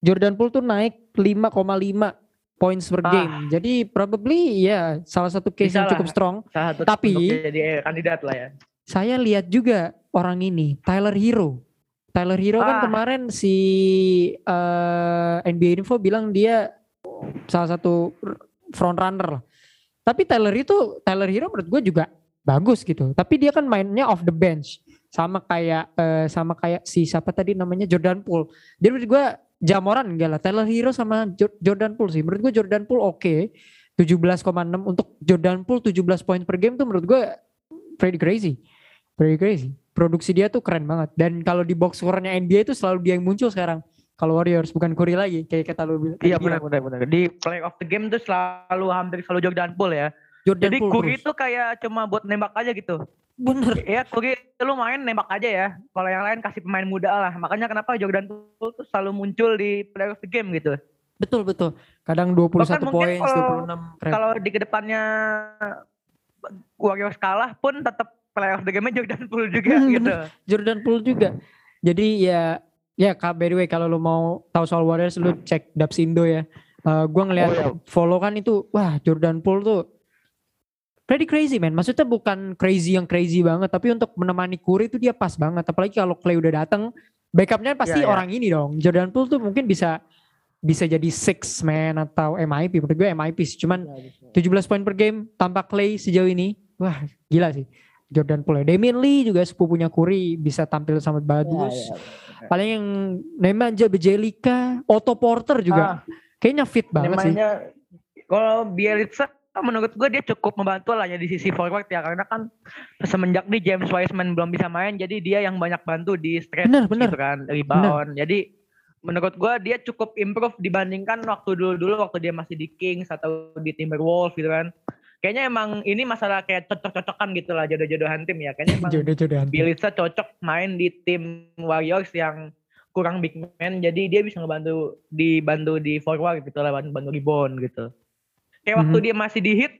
Jordan Poole tuh naik 5,5 points per Ah. game. Jadi probably ya salah satu case Bisa yang lah. cukup strong. Salah satu Tapi- jadi kandidat lah ya. Saya lihat juga orang ini, Tyler Hero. Tyler Hero kan Ah. kemarin si eh, NBA Info bilang dia salah satu front runner lah. Tapi Tyler itu Tyler Hero menurut gue juga bagus gitu. Tapi dia kan mainnya off the bench. Sama kayak eh, sama kayak si siapa tadi namanya Jordan Poole. Jadi menurut gue Jamoran enggak lah. Tyler Hero sama Jo- Jordan Poole sih. Menurut gue Jordan Poole oke. 17,6 untuk Jordan Poole 17 poin per game tuh menurut gue pretty crazy. very crazy. Produksi dia tuh keren banget. Dan kalau di box score-nya NBA itu selalu dia yang muncul sekarang. Kalau Warriors bukan Curry lagi kayak kata lu bilang. Iya benar bilang. benar benar. Di play of the game tuh selalu hampir selalu Jordan Poole ya. Jordan Jadi Poole Curry terus. kayak cuma buat nembak aja gitu. bener. Ya Curry lu main nembak aja ya. Kalau yang lain kasih pemain muda lah. Makanya kenapa Jordan Poole tuh selalu muncul di play of the game gitu. Betul betul. Kadang 21 Bahkan mungkin poin, kalau- 26 keren. Kalau di ke depannya Warriors kalah pun tetap play of the game-nya Jordan Poole juga gitu. Jordan Poole juga. Jadi ya ya Kak by the way kalau lu mau tahu soal Warriors lu cek Dapsindo ya. Eh gua ngeliat Oh, iya. follow kan itu wah Jordan Poole tuh pretty crazy man. Maksudnya bukan crazy yang crazy banget tapi untuk menemani Curry itu dia pas banget. Apalagi kalau Clay udah datang backupnya pasti Iya, iya. orang ini dong. Jordan Poole tuh mungkin bisa bisa jadi six man atau MIP menurut gue MIP sih. Cuman 17 poin per game tanpa Clay sejauh ini. Wah, gila sih. Jordan Poole. Damian Lee juga sepupunya Curry bisa tampil sangat bagus. Iya, Paling yang Nemanja Bjelica, Otto Porter juga. Ah, kayaknya fit banget sih. namanya kalau Bielitsa menurut gue dia cukup membantu lah ya di sisi forward ya. Karena kan semenjak nih James Wiseman belum bisa main jadi dia yang banyak bantu di stretch Bener, bener. gitu kan rebound. Jadi menurut gue dia cukup improve dibandingkan waktu dulu-dulu waktu dia masih di Kings atau di Timberwolves gitu kan kayaknya emang ini masalah kayak cocok-cocokan gitu lah jodoh-jodohan tim ya kayaknya emang Jodoh-jodohan. Bielitsa cocok main di tim Warriors yang kurang big man jadi dia bisa ngebantu dibantu di forward gitu lah bantu, bantu rebound gitu kayak waktu Mhm. dia masih di hit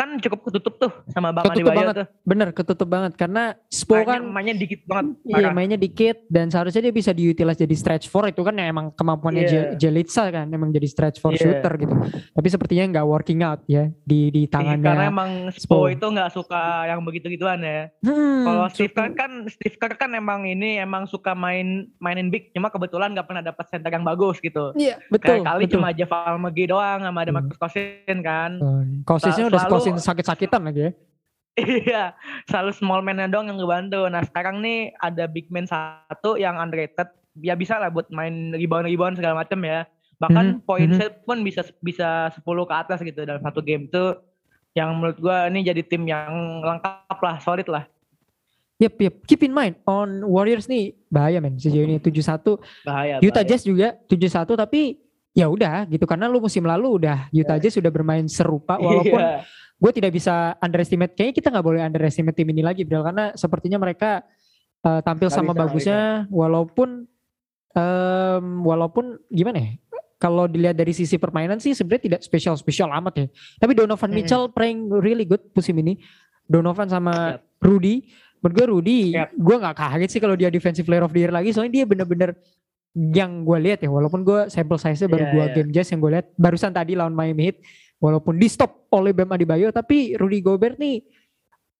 kan cukup ketutup tuh sama Bang Ketutup Adebayo banget. tuh Bener ketutup banget karena Spo mainnya, kan mainnya dikit banget Iya parah. mainnya dikit dan seharusnya dia bisa diutilize jadi stretch four itu kan yang emang kemampuannya Iya. Je- Jelitsa kan emang jadi stretch four Iya. shooter gitu. Tapi sepertinya nggak working out ya di di Iya, karena tangannya. emang Spo. Spo itu nggak suka yang begitu-gituan ya Hmm, kalau Steve Kerr kan Steve Kerr kan emang ini emang suka main mainin big cuma kebetulan nggak pernah dapat center yang bagus gitu Iya betul. kayak kali betul. cuma Javal McGee doang sama ada Hmm. Marcus Cousins kan Kosisnya udah selalu- kosin sakit-sakitan lagi ya. Iya, selalu small man doang yang ngebantu. Nah sekarang nih ada big man satu yang underrated, ya bisa lah buat main rebound-rebound segala macam ya. Bahkan Mhm, point mhm. shot pun bisa bisa 10 ke atas gitu dalam satu game tuh. Yang menurut gua ini jadi tim yang lengkap lah, solid lah. Yep, yep. Keep in mind on Warriors nih bahaya men sejauh ini 7-1. Bahaya. Utah bahaya. Jazz juga 7-1 tapi ya udah gitu karena lu musim lalu udah Utah Jazz sudah bermain serupa walaupun Iya. Gue tidak bisa underestimate kayaknya kita nggak boleh underestimate tim ini lagi Bro karena sepertinya mereka uh, tampil sama bisa, bagusnya walaupun em, walaupun gimana ya kalau dilihat dari sisi permainan sih sebenarnya tidak spesial spesial amat ya tapi Donovan Hmm. Mitchell playing really good musim ini Donovan sama. Rudy menurut gue Rudy Yap. gue nggak kaget sih kalau dia defensive player of the year lagi soalnya dia bener-bener yang gue lihat ya walaupun gue sampel size-nya baru Iya, dua iya. game jazz yang gue lihat barusan tadi lawan Miami Heat walaupun di stop oleh Bam Adebayo tapi Rudy Gobert nih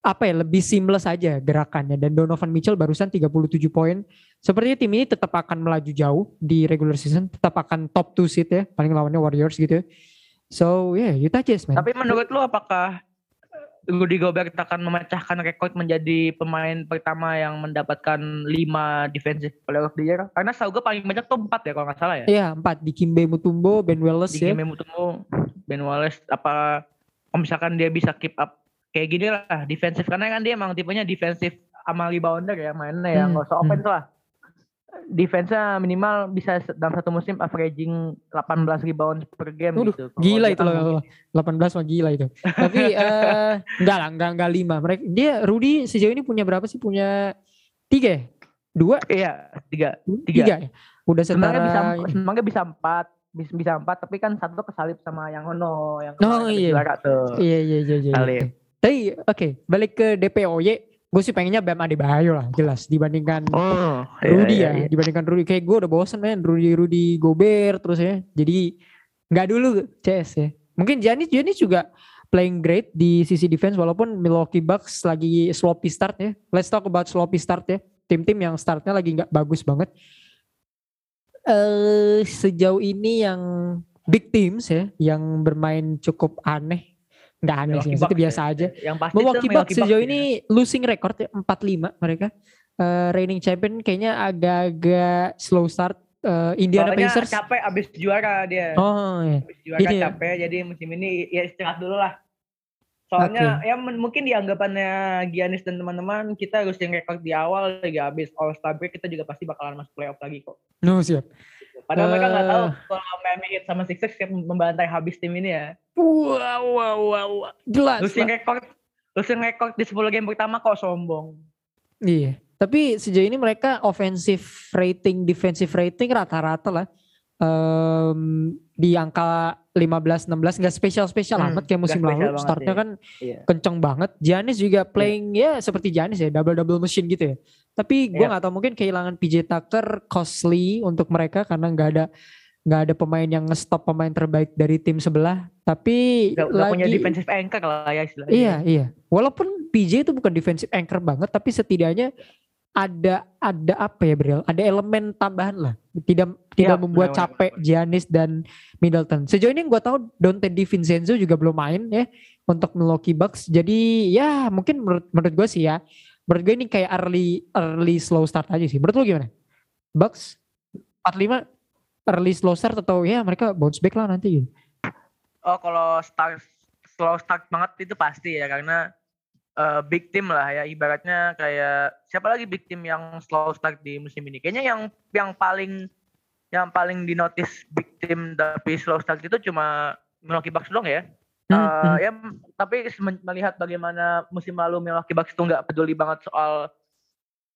apa ya lebih seamless aja gerakannya. Dan Donovan Mitchell barusan 37 poin. Sepertinya tim ini tetap akan melaju jauh di regular season tetap akan top 2 seed ya paling lawannya Warriors gitu so yeah Utah Jazz man. Tapi menurut lu apakah Rudy Gobert akan memecahkan rekor menjadi pemain pertama yang mendapatkan 5 defensive player of the year? Karena setahu gue paling banyak tuh 4 ya kalau nggak salah ya. Iya empat di Kimbe Mutombo, Ben Wallace di ya. game Mutombo, Ben Wallace apa kalau misalkan dia bisa keep up kayak gini lah defensif karena kan dia emang tipenya defensif sama rebounder ya mainnya ya Hmm, nggak usah hmm. offense lah defense-nya minimal bisa dalam satu musim averaging 18 rebound per game Waduh, gitu. Kalau Gila itu kan mungkin- loh. 18 mah gila itu. Tapi eh enggak lah, enggak enggak lima. Mereka dia Rudy sejauh ini punya berapa sih? Punya tiga ya? Dua? Iya, tiga. Tiga, ya? Udah Sebenarnya bisa setara sebenarnya bisa empat, bisa bisa empat tapi kan satu kesalip sama yang Hono yang Oh, iya. juara tuh. Iya iya iya iya. Salib. iya. Tapi oke, balik ke DPOY. Gue sih pengennya Bam Adebayo lah, jelas dibandingkan Oh, Rudy iya, ya, iya. dibandingkan Rudy. Kayak gue udah bosen men, Rudy Rudy Gobert terus ya. Jadi nggak dulu CS ya. Mungkin Janis Janis juga playing great di sisi defense walaupun Milwaukee Bucks lagi sloppy start ya. Let's talk about sloppy start ya. Tim-tim yang startnya lagi nggak bagus banget. Eh sejauh ini yang big teams ya, yang bermain cukup aneh. Nggak aneh sih, maksudnya Bucks biasa ya. aja. Yang pasti Milwaukee Bucks sejauh ya. ini losing record ya 4-5 mereka. Eh, reigning champion kayaknya agak-agak slow start. Eh, Indiana Soalnya Pacers. capek abis juara dia. Oh iya. Abis juara Ini ya. capek jadi musim ini ya istirahat dulu lah. Soalnya ya men- mungkin di anggapannya Giannis dan teman-teman kita harus yang rekor di awal ya habis All Star break kita juga pasti bakalan masuk playoff lagi kok. No, siap. Padahal mereka nggak tahu Eh. kalau Miami Heat sama Sixers kan membantai habis tim ini ya. Wow, wow, wow. wow. Jelas. Losing record losing record di 10 game pertama kok sombong. Iya. Tapi sejauh ini mereka offensive rating, defensive rating rata-rata lah. Em, di angka 15-16 nggak spesial-spesial Hmm, amat kayak musim lalu. Startnya iya. kan Iya. kenceng banget. Giannis juga playing ya seperti Giannis ya, double-double machine gitu ya. Tapi gue Iya. nggak tahu mungkin kehilangan PJ Tucker costly untuk mereka karena nggak ada nggak ada pemain yang nge-stop pemain terbaik dari tim sebelah. Tapi Gak, gak lagi punya defensive anchor lah ya istilahnya. Iya, iya. Walaupun PJ itu bukan defensive anchor banget, tapi setidaknya ada ada apa ya, Bril? Ada elemen tambahan lah. Tidak tidak Iya, membuat benar, capek Giannis dan Middleton. Sejauh ini gue tahu Dante DiVincenzo juga belum main ya untuk Milwaukee Bucks. Jadi ya mungkin menurut menurut gue sih ya. Menurut gue ini kayak early early slow start aja sih. Menurut lu gimana? Bucks 45 early slow start atau ya mereka bounce back lah nanti gitu. Oh kalau start slow start banget itu pasti ya karena eh, big team lah ya ibaratnya kayak siapa lagi big team yang slow start di musim ini kayaknya yang yang paling yang paling dinotis big team tapi slow start itu cuma Milwaukee Bucks doang ya. Hmm, Eh, hmm. ya tapi melihat bagaimana musim lalu Milwaukee Bucks itu nggak peduli banget soal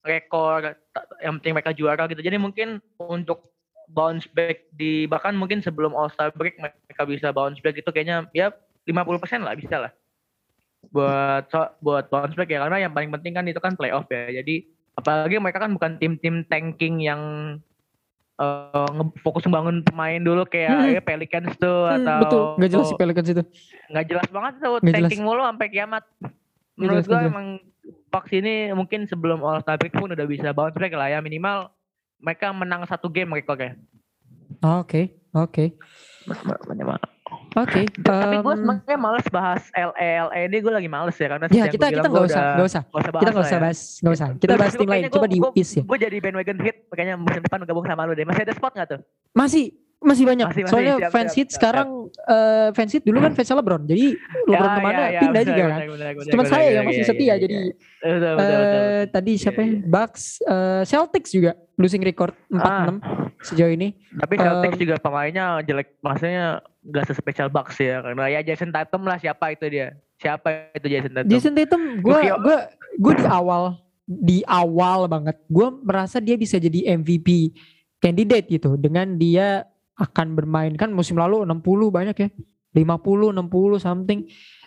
rekor yang penting mereka juara gitu. Jadi mungkin untuk bounce back di bahkan mungkin sebelum All Star break mereka bisa bounce back itu kayaknya ya 50% lah bisa lah. Buat so- buat bounce back ya karena yang paling penting kan itu kan playoff ya. Jadi apalagi mereka kan bukan tim-tim tanking yang nge- fokus membangun pemain dulu kayak Hmm. ya Pelicans tuh Hmm, atau betul, nggak jelas sih Pelicans itu. nggak jelas banget tuh jelas. tanking mulu sampai kiamat. Menurut jelas, gua nggak emang Bucks ini mungkin sebelum All Star break pun udah bisa bounce back lah ya minimal mereka menang satu game rekornya. Oke, oke. Oke. Tapi gue sebenarnya males bahas LA LA ini gue lagi males ya karena ya kita kita nggak usah nggak usah usah kita nggak usah bahas nggak usah kita bahas tim lain coba di ya Gue jadi bandwagon hit makanya musim depan gabung sama lu deh. Masih ada spot gak tuh? masih masih banyak Masih, masih, soalnya siap, fans siap, hit siap, sekarang eh, fans hit dulu kan fans LeBron jadi LeBron Ya, ke mana ya, ya, pindah benar, juga kan cuma saya yang masih iya, setia iya, jadi iya. Betul, betul, betul, eh, betul. tadi siapa ya Iya, iya. Bucks eh, Celtics juga losing record 4-6 sejauh ini Tapi Celtics Em, juga pemainnya jelek, maksudnya gak sespesial Bucks ya. Karena ya Jason Tatum lah siapa itu dia? Siapa itu Jason Tatum? Jason Tatum gue gue gue di awal di awal banget gue merasa dia bisa jadi MVP candidate gitu dengan dia akan bermain. Kan musim lalu 60 banyak ya. 50 60 something.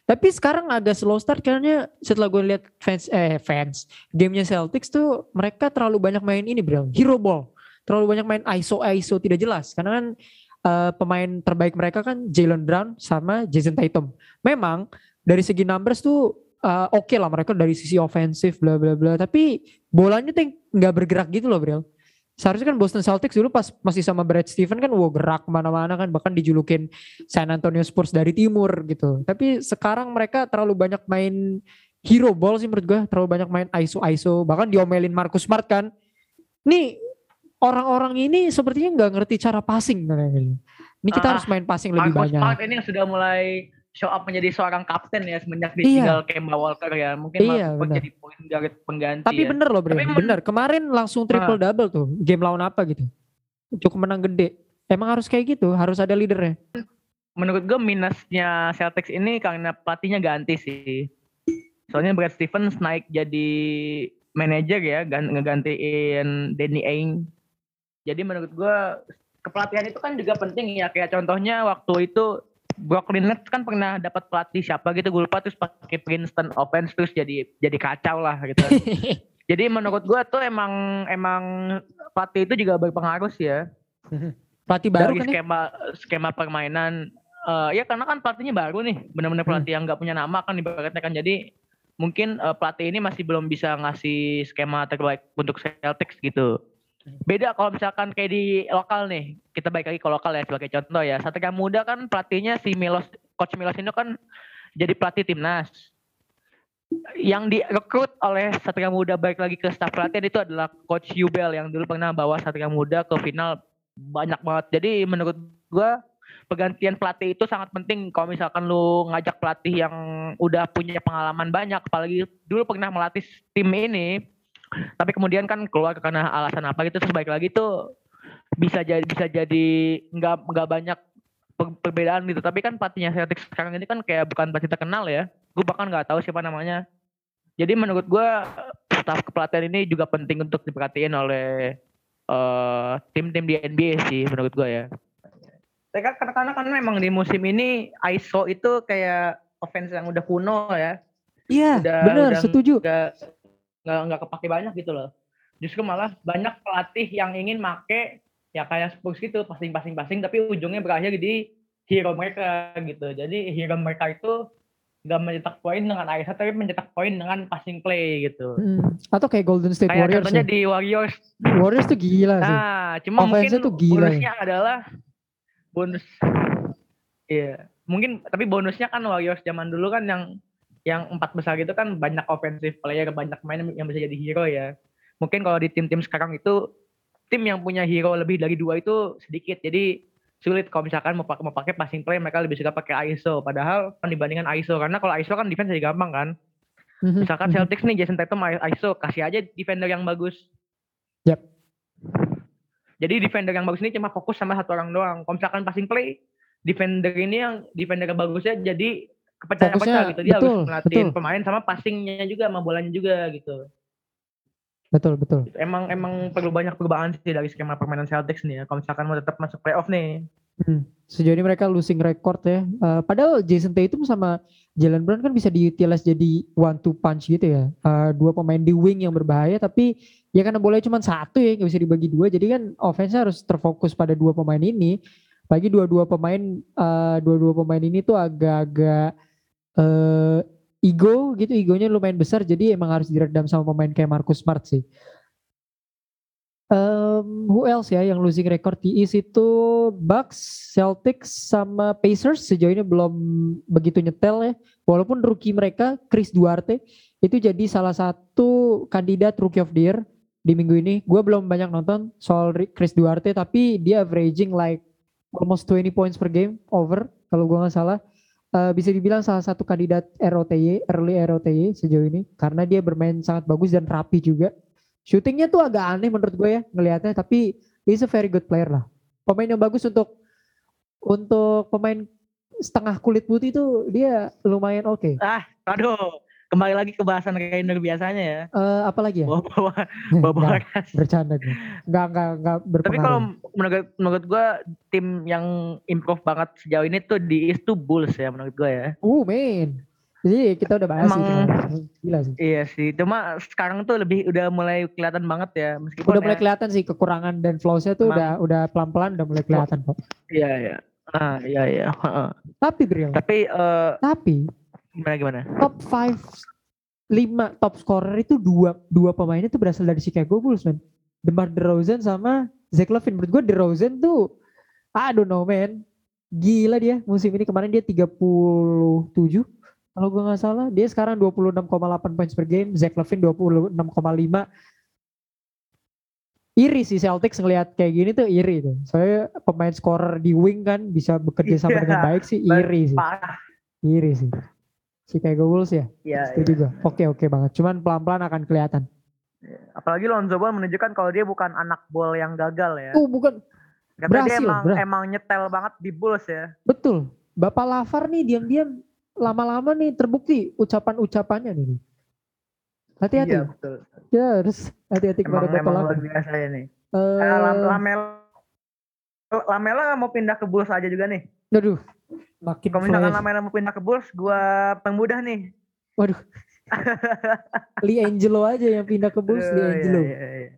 Tapi sekarang agak slow start karena setelah gue lihat fans eh fans gamenya Celtics tuh mereka terlalu banyak main ini bro hero ball. Terlalu banyak main ISO ISO tidak jelas. Karena kan eh, pemain terbaik mereka kan Jalen Brown sama Jason Tatum. Memang dari segi numbers tuh uh, oke lah mereka dari sisi ofensif bla bla bla. Tapi bolanya tuh nggak bergerak gitu loh Bril seharusnya kan Boston Celtics dulu pas masih sama Brad Stevens kan wow gerak ke mana-mana kan bahkan dijulukin San Antonio Spurs dari timur gitu. Tapi sekarang mereka terlalu banyak main hero ball sih menurut gue terlalu banyak main ISO ISO bahkan diomelin Marcus Smart kan. Nih orang-orang ini sepertinya nggak ngerti cara passing ini kita Ah, harus main passing lebih Marcus banyak. Smart ini yang sudah mulai show up menjadi seorang kapten ya semenjak Iya. ditinggal Kemba Walker ya. Mungkin Iya, jadi point guard pengganti Tapi ya. bener loh Bre, Tapi bener. Kemarin langsung triple double tuh. Game lawan apa gitu. Cukup menang gede. Emang harus kayak gitu, harus ada leadernya. Menurut gue minusnya Celtics ini karena pelatihnya ganti sih. Soalnya Brad Stevens naik jadi manajer ya, gan- ngegantiin Danny Ainge. Jadi menurut gue kepelatihan itu kan juga penting ya. Kayak contohnya waktu itu Brooklyn Nets kan pernah dapat pelatih siapa gitu gue lupa terus pakai Princeton offense terus jadi jadi kacau lah gitu. jadi menurut gue tuh emang emang pelatih itu juga berpengaruh sih ya Pelatih baru dari kan ya? skema skema permainan eh, ya karena kan pelatihnya baru nih benar-benar Hmm. pelatih yang nggak punya nama kan ibaratnya kan jadi mungkin eh, pelatih ini masih belum bisa ngasih skema terbaik untuk Celtics gitu beda kalau misalkan kayak di lokal nih kita balik lagi ke lokal ya sebagai contoh ya. Satria Muda kan pelatihnya si Milos coach Milos ini kan jadi pelatih timnas. Yang direkrut oleh Satria Muda balik lagi ke staf pelatihan itu adalah coach Yubel yang dulu pernah bawa Satria Muda ke final banyak banget. Jadi menurut gua pergantian pelatih itu sangat penting kalau misalkan lu ngajak pelatih yang udah punya pengalaman banyak. Apalagi dulu pernah melatih tim ini tapi kemudian kan keluar karena alasan apa gitu terus balik lagi tuh bisa jadi bisa jadi nggak nggak banyak per- perbedaan gitu. Tapi kan pelatihnya Celtics sekarang ini kan kayak bukan pelatih terkenal ya. Gue bahkan nggak tahu siapa namanya. Jadi menurut gue staf kepelatihan ini juga penting untuk diperhatiin oleh eh, tim-tim di NBA sih menurut gue ya. Karena karena karena kan memang di musim ini ISO itu kayak offense yang udah kuno ya. Iya, Udah- benar, udah setuju. nggak nggak nggak kepake banyak gitu loh justru malah banyak pelatih yang ingin make ya kayak Spurs gitu passing passing passing tapi ujungnya berakhir di hero mereka gitu jadi hero mereka itu nggak mencetak poin dengan ISO tapi mencetak poin dengan passing play gitu Hmm, Atau kayak Golden State kayak Warriors. contohnya ya. di Warriors Warriors tuh gila sih. nah cuma mungkin tuh gila ya. bonusnya adalah bonus iya mungkin tapi bonusnya kan Warriors zaman dulu kan yang yang empat besar itu kan banyak offensive player banyak main yang bisa jadi hero ya. Mungkin kalau di tim-tim sekarang itu tim yang punya hero lebih dari dua itu sedikit. Jadi sulit kalau misalkan mau pakai mau pakai passing play mereka lebih suka pakai ISO padahal kan dibandingkan ISO karena kalau ISO kan defense jadi gampang kan. Mhm, misalkan mhm. Celtics nih Jason Tatum ISO kasih aja defender yang bagus. Yap. jadi defender yang bagus ini cuma fokus sama satu orang doang. Kalau misalkan passing play defender ini yang defender yang bagusnya jadi kepecah-pecah Fokusnya, gitu dia betul, harus melatih betul. pemain sama passingnya juga sama bolanya juga gitu Betul, betul. emang emang perlu banyak perubahan sih dari skema permainan Celtics nih ya kalau misalkan mau tetap masuk playoff nih Hmm. Sejauh ini mereka losing record ya. Eh, padahal Jason Tatum sama Jalen Brown kan bisa diutilize jadi one two punch gitu ya. Eh, dua pemain di wing yang berbahaya tapi ya karena boleh cuma satu ya nggak bisa dibagi dua. Jadi kan offense harus terfokus pada dua pemain ini. Bagi dua-dua pemain eh, dua-dua pemain ini tuh agak-agak eh ego gitu, egonya lumayan besar. Jadi emang harus diredam sama pemain kayak Marcus Smart sih. Um, who else ya yang losing record di East itu Bucks, Celtics sama Pacers sejauh ini belum begitu nyetel ya. Walaupun rookie mereka Chris Duarte itu jadi salah satu kandidat rookie of the year di minggu ini. Gue belum banyak nonton soal Ri- Chris Duarte tapi dia averaging like almost 20 points per game over kalau gue nggak salah. Eh, bisa dibilang salah satu kandidat ROTY, early ROTY sejauh ini karena dia bermain sangat bagus dan rapi juga. Shootingnya tuh agak aneh menurut gue ya ngelihatnya tapi he's a very good player lah. Pemain yang bagus untuk untuk pemain setengah kulit putih itu dia lumayan oke. ah aduh kembali lagi ke bahasan Rainer biasanya ya Eh, apa lagi ya? bawa-bawa ras. bercanda nih. Enggak enggak enggak Tapi berpengaruh. kalau menurut menurut gue tim yang improve banget sejauh ini tuh di East tuh Bulls ya menurut gue ya. uh men. Jadi kita udah bahas Emang- sih. Gila sih. Iya sih, cuma sekarang tuh lebih udah mulai kelihatan banget ya meskipun Udah mulai ya- kelihatan sih kekurangan dan flaws-nya tuh Emang- udah udah pelan-pelan udah mulai kelihatan kok. Iya iya. Ah iya iya. Tapi Bril, Tapi eh tapi gimana gimana? top 5 5 top scorer itu dua dua pemain itu berasal dari Chicago Bulls man. DeMar DeRozan sama Zach Lavine. Menurut gue DeRozan tuh I don't know man. Gila dia musim ini kemarin dia 37 kalau gue nggak salah. Dia sekarang 26,8 points per game. Zach Lavine 26,5. Iri sih Celtics ngelihat kayak gini tuh iri tuh. Soalnya pemain scorer di wing kan bisa bekerja sama Iya. dengan baik sih iri sih. Iri sih. Chicago Bulls ya? Iya. Setuju gue. Oke oke banget. Cuman pelan-pelan akan kelihatan. Apalagi Lonzo Ball menunjukkan kalau dia bukan anak ball yang gagal ya. Oh bukan. Karena berhasil, dia emang bra- emang nyetel banget di Bulls ya. Betul. Bapak Lavar nih diam-diam lama-lama nih terbukti ucapan-ucapannya nih. Hati-hati. Iya betul. Kita harus hati-hati Emang kepada Bapak emang Lavar. luar biasa ya nih. Eh, Eh, Lam- Lamela Lamela mau pindah ke Bulls aja juga nih. aduh. Makin Kalau misalkan flash. Lamela mau pindah ke Bulls, gua pemudah nih. Waduh. Lee Angelo aja yang pindah ke Bulls. Lee Aduh, Angelo. iya, iya, iya.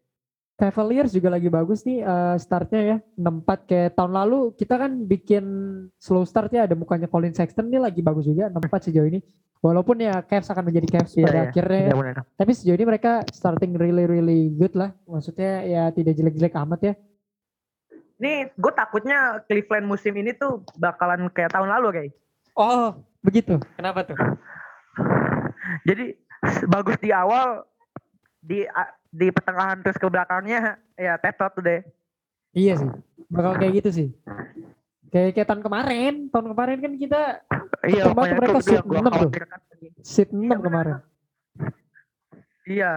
Cavaliers juga lagi bagus nih eh, startnya ya 6-4 kayak tahun lalu kita kan bikin slow start ya ada mukanya Colin Sexton nih lagi bagus juga 6-4 sejauh ini walaupun ya Cavs akan menjadi Cavs Iya, pada iya. akhirnya ya. Iya, benar. tapi sejauh ini mereka starting really really good lah maksudnya ya tidak jelek-jelek amat ya Nih, gue takutnya Cleveland musim ini tuh bakalan kayak tahun lalu kayak. oh begitu kenapa tuh Jadi bagus di awal, di di pertengahan terus ke belakangnya ya tetot tuh deh. iya sih bakal kayak gitu sih Kayak kayak tahun kemarin, tahun kemarin kan kita Iya, Ketemu makanya mereka seat yang gua enam tuh. khawatirkan. seat 6 kemarin. Iya.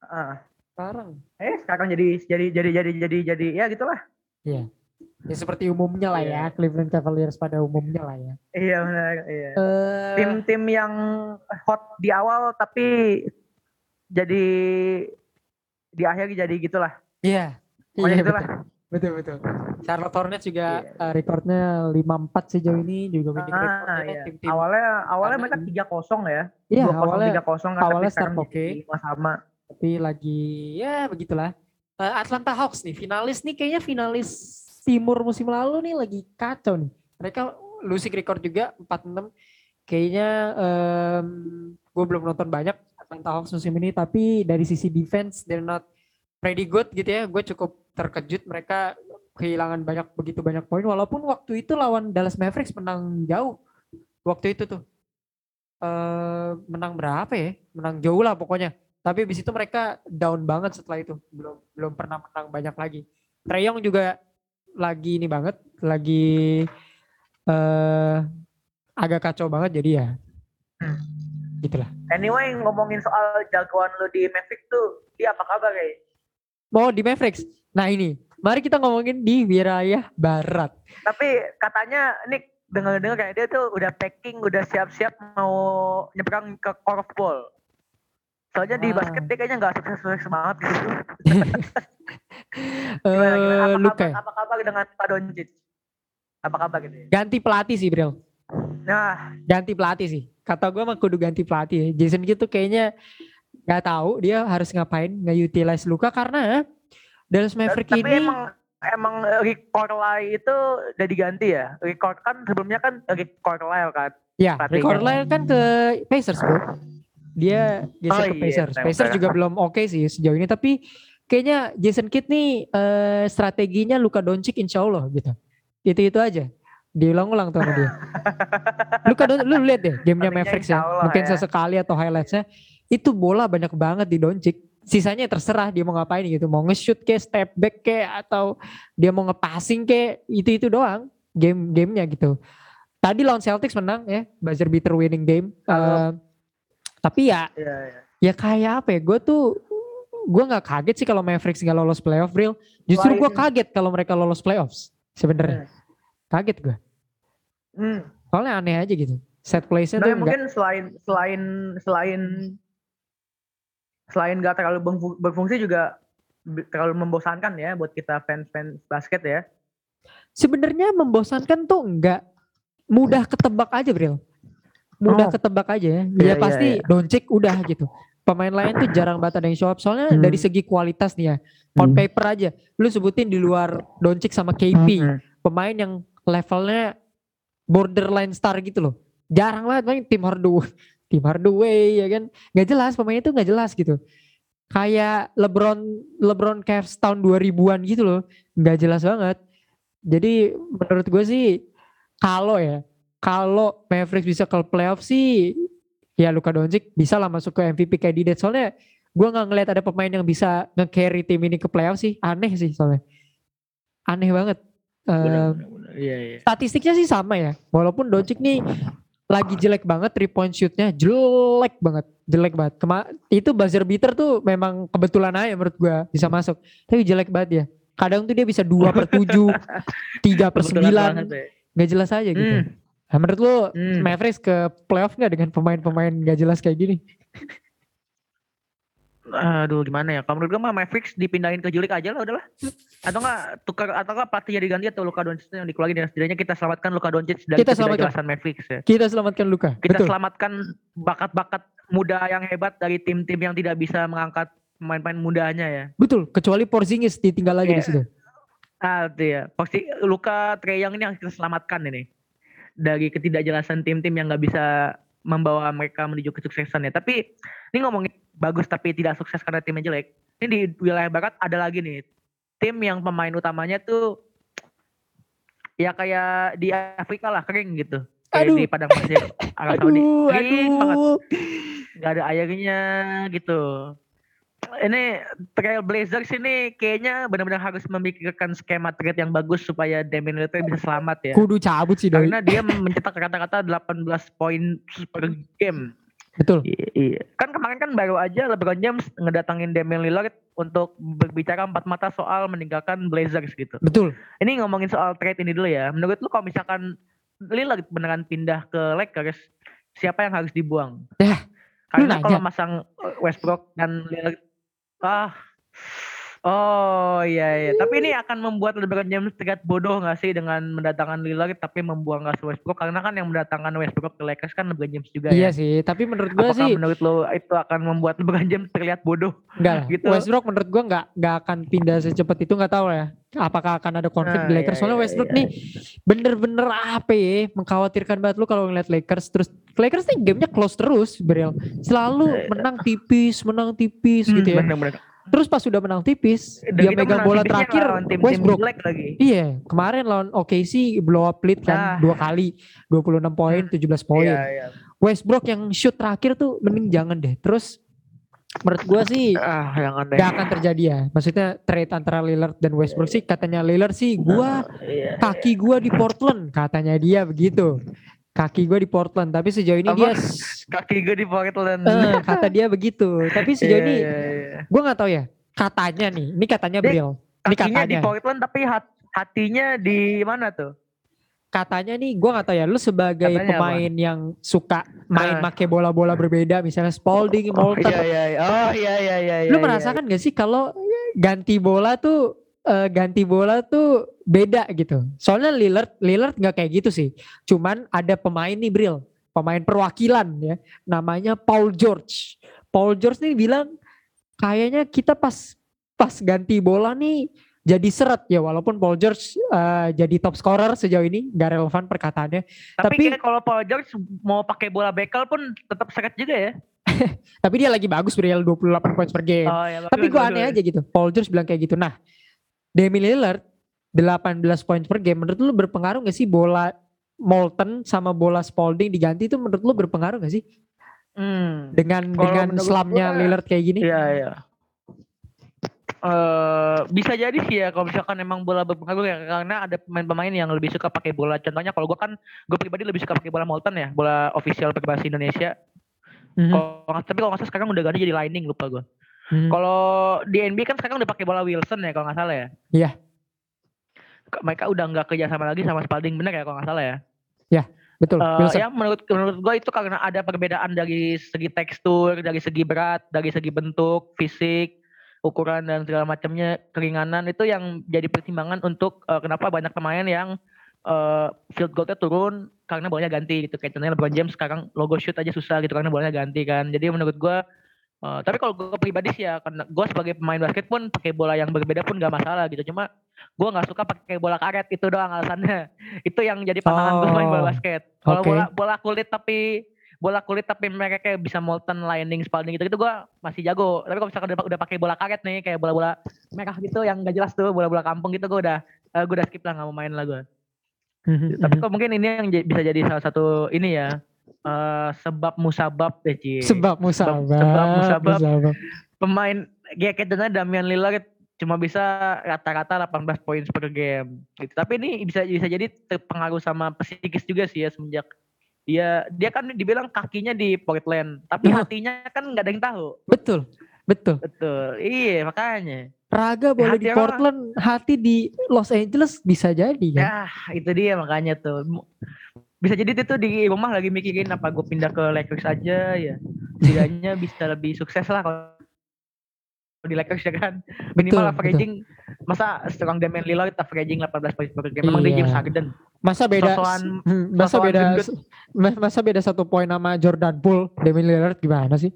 Ah. Sekarang Eh, sekarang jadi jadi jadi jadi jadi jadi ya gitulah. Ya seperti umumnya lah ya, Cleveland Cavaliers pada umumnya lah ya. Iya benar, iya. Eh, Tim-tim yang hot di awal tapi jadi di akhir jadi gitulah. Iya. Pokoknya Iya gitulah. betul. Betul betul. Charlotte Hornets juga Iya. eh, rekornya 5-4 sejauh ini juga winning Ah, recordnya iya. tim-tim. Awalnya awalnya mereka ini- 3-0 ya. Iya, 2-0 awalnya 3-0 kan awalnya tapi sekarang start oke. lima sama. tapi lagi ya begitulah. Eh, Atlanta Hawks nih finalis nih kayaknya finalis timur musim lalu nih lagi kacau nih. Mereka losing record juga 4-6. Kayaknya gue belum nonton banyak Atlanta Hawks musim ini tapi dari sisi defense they're not pretty good gitu ya. Gue cukup terkejut mereka kehilangan banyak begitu banyak poin walaupun waktu itu lawan Dallas Mavericks menang jauh. Waktu itu tuh eh menang berapa ya? Menang jauh lah pokoknya. Tapi habis itu mereka down banget setelah itu. Belum belum pernah menang banyak lagi. Trae Young juga lagi ini banget, lagi eh agak kacau banget jadi ya. Hmm. Gitulah. Anyway, ngomongin soal jagoan lu di Mavericks tuh, dia apa kabar kayak? Mau di Mavericks. Nah ini, mari kita ngomongin di wilayah barat. Tapi katanya Nick dengar-dengar kayak dia tuh udah packing, udah siap-siap mau nyebrang ke korfball. Soalnya di Wah. basket dia kayaknya nggak sukses-sukses banget gitu. Eh Gimana, gimana? Apa, Luka kabar, apa kabar dengan Pak Doncic? Apa kabar gitu ya? ganti pelatih sih, Bril. Nah, Ganti pelatih sih. Kata gue mah kudu ganti pelatih ya. Jason gitu kayaknya nggak tahu dia harus ngapain nge-utilize Luka karena Dallas Maverick tapi ini emang emang Rick Carlisle itu udah diganti ya? Rick kan sebelumnya kan Rick Carlisle kan? ya. Rick Carlisle kan ke Pacers bro. Dia geser Oh ke iya, Pacers. benar, Pacers juga belum oke sih sejauh ini tapi kayaknya Jason Kidd nih eh, strateginya Luka Doncic insya Allah gitu. Itu-itu aja. Diulang-ulang tuh sama dia. Luka Doncic, lu lihat deh gamenya Mavericks ya. Allah Mungkin ya. sesekali atau highlightsnya. Itu bola banyak banget di Doncic. Sisanya terserah dia mau ngapain gitu. Mau nge-shoot kayak step back kayak atau dia mau nge-passing kayak itu-itu doang. Game-gamenya gitu. Tadi lawan Celtics menang ya. Buzzer beater winning game. Eh, tapi ya Iya, iya. ya kayak apa ya gue tuh gue nggak kaget sih kalau Mavericks nggak lolos playoff real justru gue kaget kalau mereka lolos playoffs sebenarnya kaget gue Hmm. soalnya aneh aja gitu set playsnya Nah, tuh nggak mungkin selain selain selain selain gak terlalu berfu- berfungsi juga terlalu membosankan ya buat kita fans-fans basket ya. sebenarnya membosankan tuh nggak mudah ketebak aja Bril mudah Oh. ketebak aja ya ya iya, pasti iya. Doncic udah gitu pemain lain tuh jarang banget ada yang show up soalnya Hmm. dari segi kualitas nih ya on Hmm. paper aja lu sebutin di luar Doncic sama KP Hmm. pemain yang levelnya borderline star gitu loh. Jarang banget main tim Hardaway, tim Hardaway ya kan. Gak jelas pemainnya tuh gak jelas gitu. Kayak LeBron LeBron Cavs tahun 2000-an gitu loh. Gak jelas banget. Jadi menurut gue sih kalau ya kalau Mavericks bisa ke playoff sih ya Luka Doncic bisa lah masuk ke MVP candidate soalnya gue nggak ngeliat ada pemain yang bisa nge-carry tim ini ke playoff sih aneh sih soalnya aneh banget Benar, benar, benar. Iya, iya. statistiknya sih sama ya. Walaupun Doncic nih lagi jelek banget three point shootnya jelek banget, jelek banget. Kema itu buzzer beater tuh memang kebetulan aja menurut gua bisa masuk. Tapi jelek banget ya. Kadang tuh dia bisa 2 per 7, 3 per Kebetulan 9. banget ya. Gak jelas aja gitu. Hmm. Nah, menurut lu Hmm. Mavericks ke playoff gak dengan pemain-pemain gak jelas kayak gini? Aduh gimana ya? Kalau menurut gue mah Mavericks dipindahin ke Julik aja lah udahlah. Atau enggak tukar atau enggak pelatihnya diganti atau Luka Doncic yang dikeluarin dan setidaknya kita selamatkan Luka Doncic dari Kita selamatkan. Mavericks ya. Kita selamatkan Luka. Kita Betul. selamatkan bakat-bakat muda yang hebat dari tim-tim yang tidak bisa mengangkat pemain-pemain mudanya ya. Betul. Kecuali Porzingis ditinggal lagi di Iya. situ. Ah, itu ya. Pasti Luka Trey Young ini yang kita selamatkan ini. Dari ketidakjelasan tim-tim yang nggak bisa membawa mereka menuju kesuksesan ya. Tapi ini ngomongin bagus tapi tidak sukses karena timnya jelek. Ini di wilayah barat ada lagi nih. Tim yang pemain utamanya tuh ya kayak di Afrika lah kering gitu. Kayak Aduh. di padang pasir Arab Saudi. Aduh, Kering banget. aduh. Gak ada airnya gitu. Ini Trail Blazers ini kayaknya benar-benar harus memikirkan skema trade yang bagus supaya Damian Lillard bisa selamat ya. Kudu cabut sih doi. Karena dia mencetak kata-kata 18 poin per game. Betul. Iya, iya. Kan kemarin kan baru aja LeBron James ngedatangin Damian Lillard untuk berbicara empat mata soal meninggalkan Blazers gitu. Betul. Ini ngomongin soal trade ini dulu ya. Menurut lu kalau misalkan Lillard beneran pindah ke Lakers, siapa yang harus dibuang? Lu Karena kalau masang Westbrook dan Lillard, ah, oh iya iya. Tapi ini akan membuat LeBron James terlihat bodoh nggak sih dengan mendatangkan Lillard tapi membuang Russell Westbrook? Karena kan yang mendatangkan Westbrook ke Lakers kan LeBron James juga Iya ya. sih, tapi menurut gua Apakah sih menurut lo itu akan membuat LeBron James terlihat bodoh? enggak gitu? Westbrook menurut gua enggak enggak akan pindah secepat itu enggak tahu ya. Apakah akan ada konflik Nah, di Lakers? iya, Soalnya iya, Westbrook iya. nih bener-bener apa ya, mengkhawatirkan banget lu kalau ngeliat Lakers terus Lakers nih gamenya close terus, Bril. Selalu menang tipis, menang tipis Hmm, gitu ya. bener-bener. Terus pas sudah menang tipis, Dan dia megang bola terakhir tim-tim Westbrook. lagi. Iya, kemarin lawan OKC blow up lead kan Ah. dua kali, 26 poin, 17 poin. Iya, iya. Westbrook yang shoot terakhir tuh mending jangan deh. Terus menurut gua sih Ah, jangan deh. gak akan terjadi ya. Maksudnya trade antara Lillard dan Westbrook sih katanya Lillard sih gua Iya. kaki gua di Portland katanya dia begitu. Kaki gua di Portland tapi sejauh ini Apa? dia Kaki gue di Portland. eh, kata dia begitu. Tapi sejauh Iya, ini iya, iya. gua nggak tahu ya. Katanya nih, ini katanya Dia Bril. Ini Kakinya di katanya. Portland tapi hat- hatinya di mana tuh? Katanya nih gua nggak tahu ya. Lu sebagai Katanya apa? pemain yang suka main Ah. make bola-bola berbeda misalnya Spalding, Oh Molten. iya iya. iya. Oh iya iya iya. Lu iya, merasakan gak sih kalau ganti bola tuh eh, ganti bola tuh beda gitu. Soalnya Lillard Lillard nggak kayak gitu sih. Cuman ada pemain nih Bril, pemain perwakilan ya. Namanya Paul George. Paul George nih bilang kayaknya kita pas pas ganti bola nih jadi seret ya walaupun Paul George eh, jadi top scorer sejauh ini nggak relevan perkataannya Tapi, Tapi- kalau Paul George mau pakai bola bekel pun tetap seket juga ya. tapi dia lagi bagus Bril 28 points per game Oh iya. Tapi gue aneh aja gitu. Paul George bilang kayak gitu. Nah, Damian Lillard 18 poin per game. Menurut lu berpengaruh gak sih bola Molten sama bola Spalding diganti itu menurut lu berpengaruh gak sih Hmm. dengan Kalau dengan slamnya Lillard kayak gini? Iya iya. Eh bisa jadi sih ya kalau misalkan emang bola berpengaruh ya karena ada pemain-pemain yang lebih suka pakai bola. Contohnya kalau gue kan gue pribadi lebih suka pakai bola Molten ya, bola official perbasi Indonesia. Mhm. Kalau nggak- tapi kalau nggak salah sekarang udah ganti jadi lining lupa gue. Mhm. Kalau di NBA kan sekarang udah pakai bola Wilson ya kalau nggak salah ya. Iya. Ke- Mereka udah nggak kerja sama lagi sama Spalding bener ya kalau nggak salah ya. Betul. Eh, Wilson. ya menurut menurut gue itu karena ada perbedaan dari segi tekstur, dari segi berat, dari segi bentuk, fisik, ukuran dan segala macamnya, keringanan itu yang jadi pertimbangan untuk eh, kenapa banyak pemain yang eh, field goalnya turun karena bolanya ganti gitu. Kayak contohnya LeBron James sekarang logo shoot aja susah gitu karena bolanya ganti kan. Jadi menurut gue eh, tapi kalau gue pribadi sih ya karena gue sebagai pemain basket pun pakai bola yang berbeda pun gak masalah gitu. Cuma gue nggak suka pakai bola karet itu doang alasannya. itu yang jadi pantangan gue main bola Oh, basket. Kalau oke. bola bola kulit tapi bola kulit tapi mereka kayak bisa molten lining spalding gitu gitu gue masih jago tapi kalau misalkan udah, udah pakai bola karet nih kayak bola-bola merah gitu yang gak jelas tuh bola-bola kampung gitu gue udah eh, gue udah skip lah nggak mau main lah gue Mhm, tapi mhm. kok mungkin ini yang bisa jadi salah satu ini ya eh sebab musabab deh Ci. sebab musabab. sebab musabab. musabab. pemain kayak contohnya Damian Lillard cuma bisa rata-rata 18 poin per game gitu. Tapi ini bisa bisa jadi terpengaruh sama psikis juga sih ya semenjak dia dia kan dibilang kakinya di Portland, tapi Nah. hatinya kan nggak ada yang tahu. Betul. Betul. Betul. Iya, makanya. Raga boleh Hati di orang- Portland, hati di Los Angeles bisa jadi kan. Ya, itu dia makanya tuh. Bisa jadi dia tuh di rumah lagi mikirin apa gue pindah ke Lakers aja ya. Setidaknya bisa lebih sukses lah kalau di Lakers ya kan. Minimal Betul, averaging masa seorang Damian Lillard averaging 18 poin per game. Memang dia Iya. James Harden. Masa beda Sosokan- hmm, masa sosokan beda gendut. ma- masa beda satu poin sama Jordan Poole, Damian Lillard gimana sih?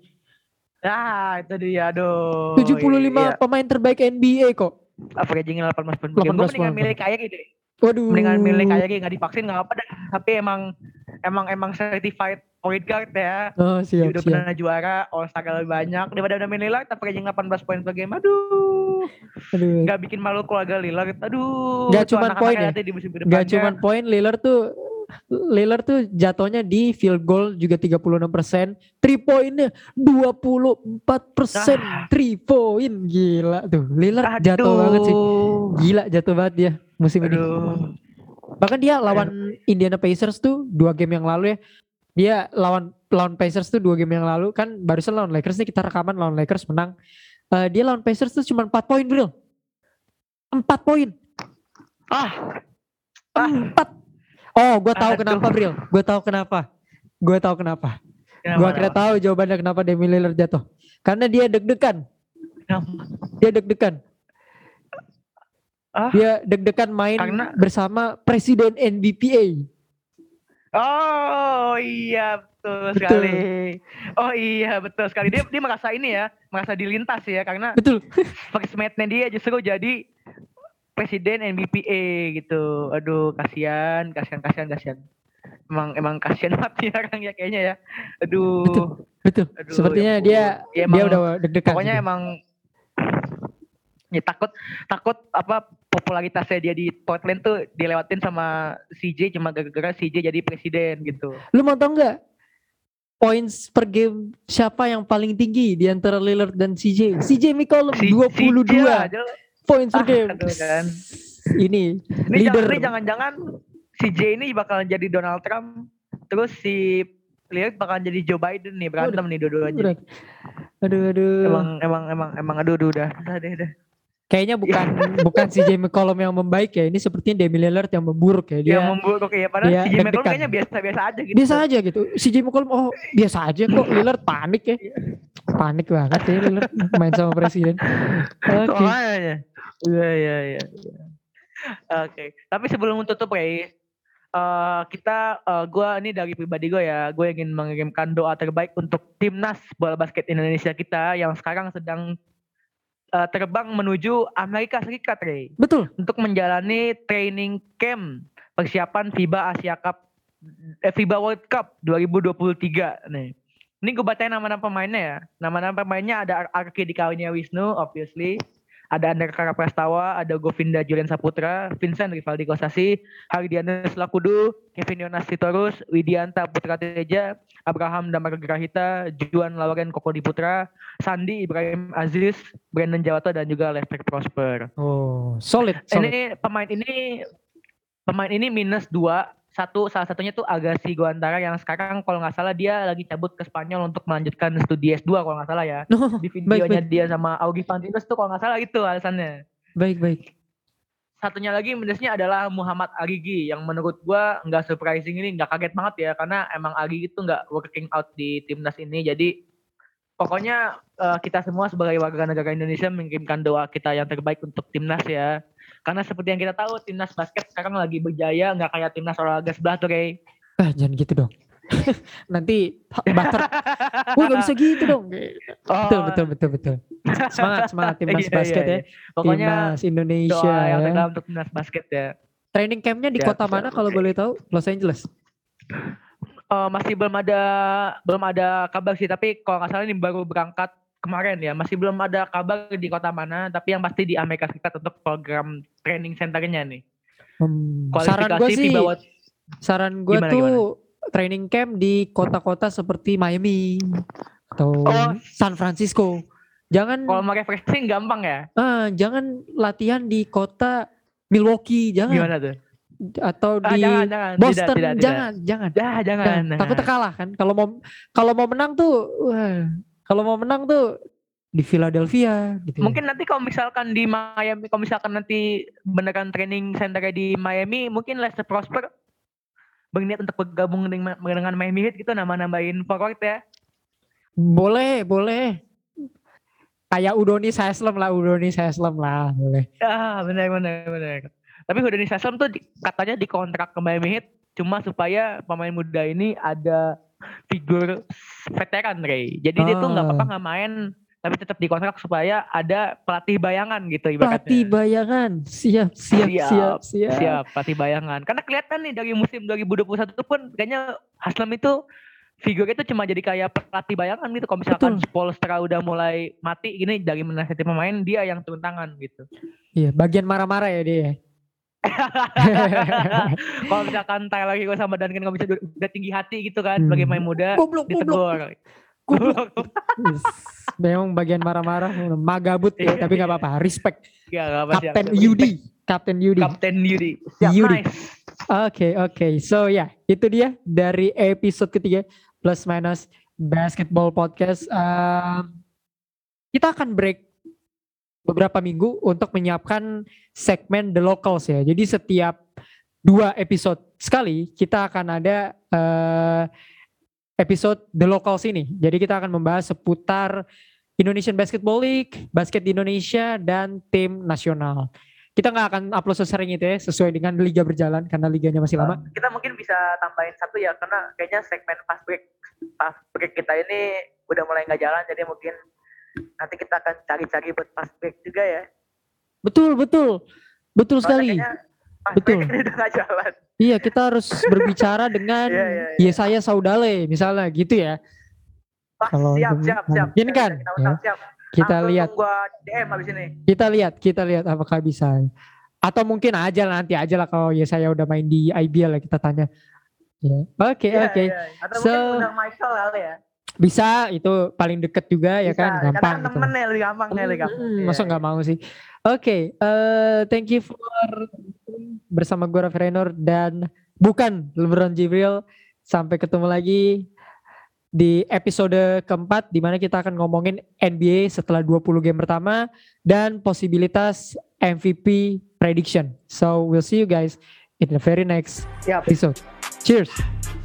Ah, itu dia aduh. 75 Iya. pemain terbaik NBA kok. Averaging 18 poin per game. 18 Gue mendingan milih Kyrie deh. Waduh. Mendingan milih Kyrie nggak divaksin nggak apa dah. Tapi emang emang emang certified point guard ya. Oh, siap, udah siap. pernah juara, All Star lebih banyak daripada Damian Lillard averaging 18 poin per game. Aduh. Aduh. Nggak bikin malu keluarga Lillard. Aduh. Cuman anak-anaknya poin ya? di musim Gak cuman poin Lillard tuh Lillard tuh jatuhnya di field goal juga 36%, three pointnya 24% Ah. three point. Gila tuh. Lillard jatuh banget sih. Gila jatuh banget dia musim ini. Aduh. Bahkan dia lawan Indiana Pacers tuh dua game yang lalu ya. Dia lawan lawan Pacers tuh dua game yang lalu kan barusan lawan Lakers nih kita rekaman lawan Lakers menang. Eh, dia lawan Pacers tuh cuma 4 poin real. 4 poin. Ah. Ah. 4. Oh, gue tahu Aduh. kenapa Bril. Gue tahu kenapa. Gue tahu kenapa. Kenapa, Gue kira tahu jawabannya kenapa Demi Lillard jatuh. Karena dia deg-degan. Dia deg-degan. Ah. Dia deg-degan main Karena- bersama presiden NBPA. Oh iya betul Betul. sekali. Oh iya betul sekali. Dia dia merasa ini ya, merasa dilintas ya karena Betul. first dia justru jadi presiden NBPA gitu. Aduh kasihan, kasihan, kasihan, kasihan. Emang emang kasihan banget nih orang ya kayaknya ya. Aduh. Betul. Betul. Aduh, Sepertinya ya dia. Ya, dia emang- udah deg-degan. Pokoknya gitu. emang ya takut takut apa popularitasnya dia di Portland tuh dilewatin sama CJ cuma gara-gara CJ jadi presiden gitu. Lu mau tau nggak points per game siapa yang paling tinggi di antara Lillard dan CJ? CJ McCollum Si- 22 CJ lah, points per Ah, game. kan. Ini Ini leader. jangan-jangan si J ini bakalan jadi Donald Trump, terus si Lillard bakalan jadi Joe Biden nih berantem nih dua-duanya. Aduh aduh. Emang emang emang emang aduh aduh udah udah deh udah. Kayaknya bukan bukan CJ McCollum yang membaik ya. Ini sepertinya Demi Lillard yang memburuk ya. Dia Yang memburuk ya padahal dia si McCollum deg-degan. kayaknya biasa-biasa aja gitu. biasa aja gitu. CJ McCollum oh biasa aja kok. Lillard panik ya. Panik banget ya Lillard main sama presiden. Oke. Makanya. Iya iya iya. iya. Oke, tapi sebelum tutup Ray, eh kita eh, gua ini dari pribadi gue ya, gue ingin mengirimkan doa terbaik untuk timnas bola basket Indonesia kita yang sekarang sedang eh, terbang menuju Amerika Serikat Ray Betul. untuk menjalani training camp persiapan FIBA Asia Cup eh, FIBA World Cup 2023 nih. Ini gue bacain nama-nama pemainnya ya. Nama-nama pemainnya ada Ar- Arki Dikawinnya Wisnu, obviously. Ada Andrea Prastawa, ada Govinda Julian Saputra, Vincent Rivaldi Kosasi, Hardianus Lakudu, Kevin Yonas Sitorus, Widianta Putra Teja, Abraham Damar Grahita, Juan Lauren Koko Putra, Sandi Ibrahim Aziz, Brandon Jawato dan juga Lester Prosper. Oh, solid, solid. Ini pemain ini pemain ini minus dua. Satu salah satunya tuh Agassi Guantara yang sekarang kalau nggak salah dia lagi cabut ke Spanyol untuk melanjutkan studi S2 kalau nggak salah ya. Oh, Di baik, videonya baik, dia sama Augie Fantinus tuh kalau nggak salah itu alasannya. baik, baik. Satunya lagi minusnya adalah Muhammad Arigi yang menurut gua nggak surprising ini nggak kaget banget ya karena emang Arigi itu nggak working out di timnas ini jadi pokoknya eh, kita semua sebagai warga negara Indonesia mengirimkan doa kita yang terbaik untuk timnas ya karena seperti yang kita tahu timnas basket sekarang lagi berjaya nggak kayak timnas olahraga sebelah tuh Rey. Ah, jangan gitu dong. Nanti bater. Wah, gak bisa gitu dong. Oh, Betul, betul, betul, betul. Semangat, semangat timnas Iya, basket iya, ya. iya. Pokoknya timnas Indonesia doa yang ya. terdalam untuk timnas basket ya. Training campnya di Ya, kota mana kalau boleh tahu? Los Angeles. Eh, masih belum ada belum ada kabar sih tapi kalau nggak salah ini baru berangkat kemarin ya masih belum ada kabar di kota mana tapi yang pasti di Amerika Serikat untuk program training centernya nih Hmm, saran gue sih, saran gue Gimana, tuh training camp di kota-kota seperti Miami atau Oh. San Francisco. Jangan kalau mau refreshing gampang ya ah, jangan latihan di kota Milwaukee, jangan gimana tuh atau ah, di jangan jangan Boston, tidak, tidak, jangan, jangan. tidak. Dah, jangan Jangan. Takutnya kalah kan. Kalau mau kalau mau menang tuh, wah, kalau mau menang tuh di Philadelphia gitu. mungkin nanti kalau misalkan di Miami kalau misalkan nanti beneran training center di Miami mungkin Lester Prosper berniat untuk bergabung dengan, dengan Miami Heat gitu nama-nambahin forward ya boleh, boleh. Kayak Udonis Haslem lah, Udonis Haslem lah, boleh. Ah, benar benar benar. Tapi Hudani Sasam tuh di- katanya dikontrak ke Miami Heat cuma supaya pemain muda ini ada figur veteran Ray. Jadi dia tuh nggak Ah. apa-apa nggak main tapi tetap dikontrak supaya ada pelatih bayangan gitu ibaratnya. Pelatih bayangan, siap, siap, Siap, siap, siap. Siap, pelatih bayangan. Karena kelihatan nih dari musim 2021 itu pun kayaknya Haslem itu figurnya itu cuma jadi kayak pelatih bayangan gitu. Kalau misalkan Spolstra udah mulai mati gini dari menasihati pemain dia yang turun tangan gitu. Iya, bagian marah-marah ya dia. Kalau misalkan Tyler Hero sama Duncan nggak bisa udah tinggi hati gitu kan Hmm. sebagai main muda goblok, ditegur. goblok. Memang bagian marah-marah, magabut ya, tapi nggak apa-apa. Respect. Ya, apa Kapten siap. Yudi, Kapten Yudi. Kapten Yudi. Siap, Yudi. nice. Oke oke, so ya itu dia dari episode ketiga plus minus basketball podcast. Um, kita akan break beberapa minggu untuk menyiapkan segmen the locals ya. Jadi setiap dua episode sekali kita akan ada eh, episode the locals ini. Jadi kita akan membahas seputar Indonesian Basketball League, basket di Indonesia dan tim nasional. Kita nggak akan upload sesering itu ya, sesuai dengan liga berjalan karena liganya masih lama. Kita mungkin bisa tambahin satu ya karena kayaknya segmen fast break fast break kita ini udah mulai nggak jalan jadi mungkin nanti kita akan cari-cari buat fast break juga ya. Betul betul betul sekali. Soalnya kayaknya fast Betul. break ini udah nggak jalan. Iya kita harus berbicara dengan Iya, iya, iya. Yesaya Saudale misalnya gitu ya. Wah, Kalau siap, siap, siap. memungkinkan, Kita undang, siap. Kita Langsung lihat Gua DM habis ini. kita lihat kita lihat apakah bisa. Atau mungkin aja lah, nanti aja lah kalau Yesaya udah main di IBL ya kita tanya. Ya. Oke Iya, oke. Atau So- mungkin undang Michael kali ya. Bisa itu paling deket juga ya Bisa, kan gampang. Karena gitu. temen ya lebih gampang ya lebih gampang. Hmm, Iya, masa nggak mau sih? Oke, eh, thank you for bersama gue Raffi Rainer dan bukan LeBron Jibril. Sampai ketemu lagi di episode keempat di mana kita akan ngomongin NBA setelah 20 game pertama dan posibilitas MVP prediction. So we'll see you guys in the very next episode. Cheers.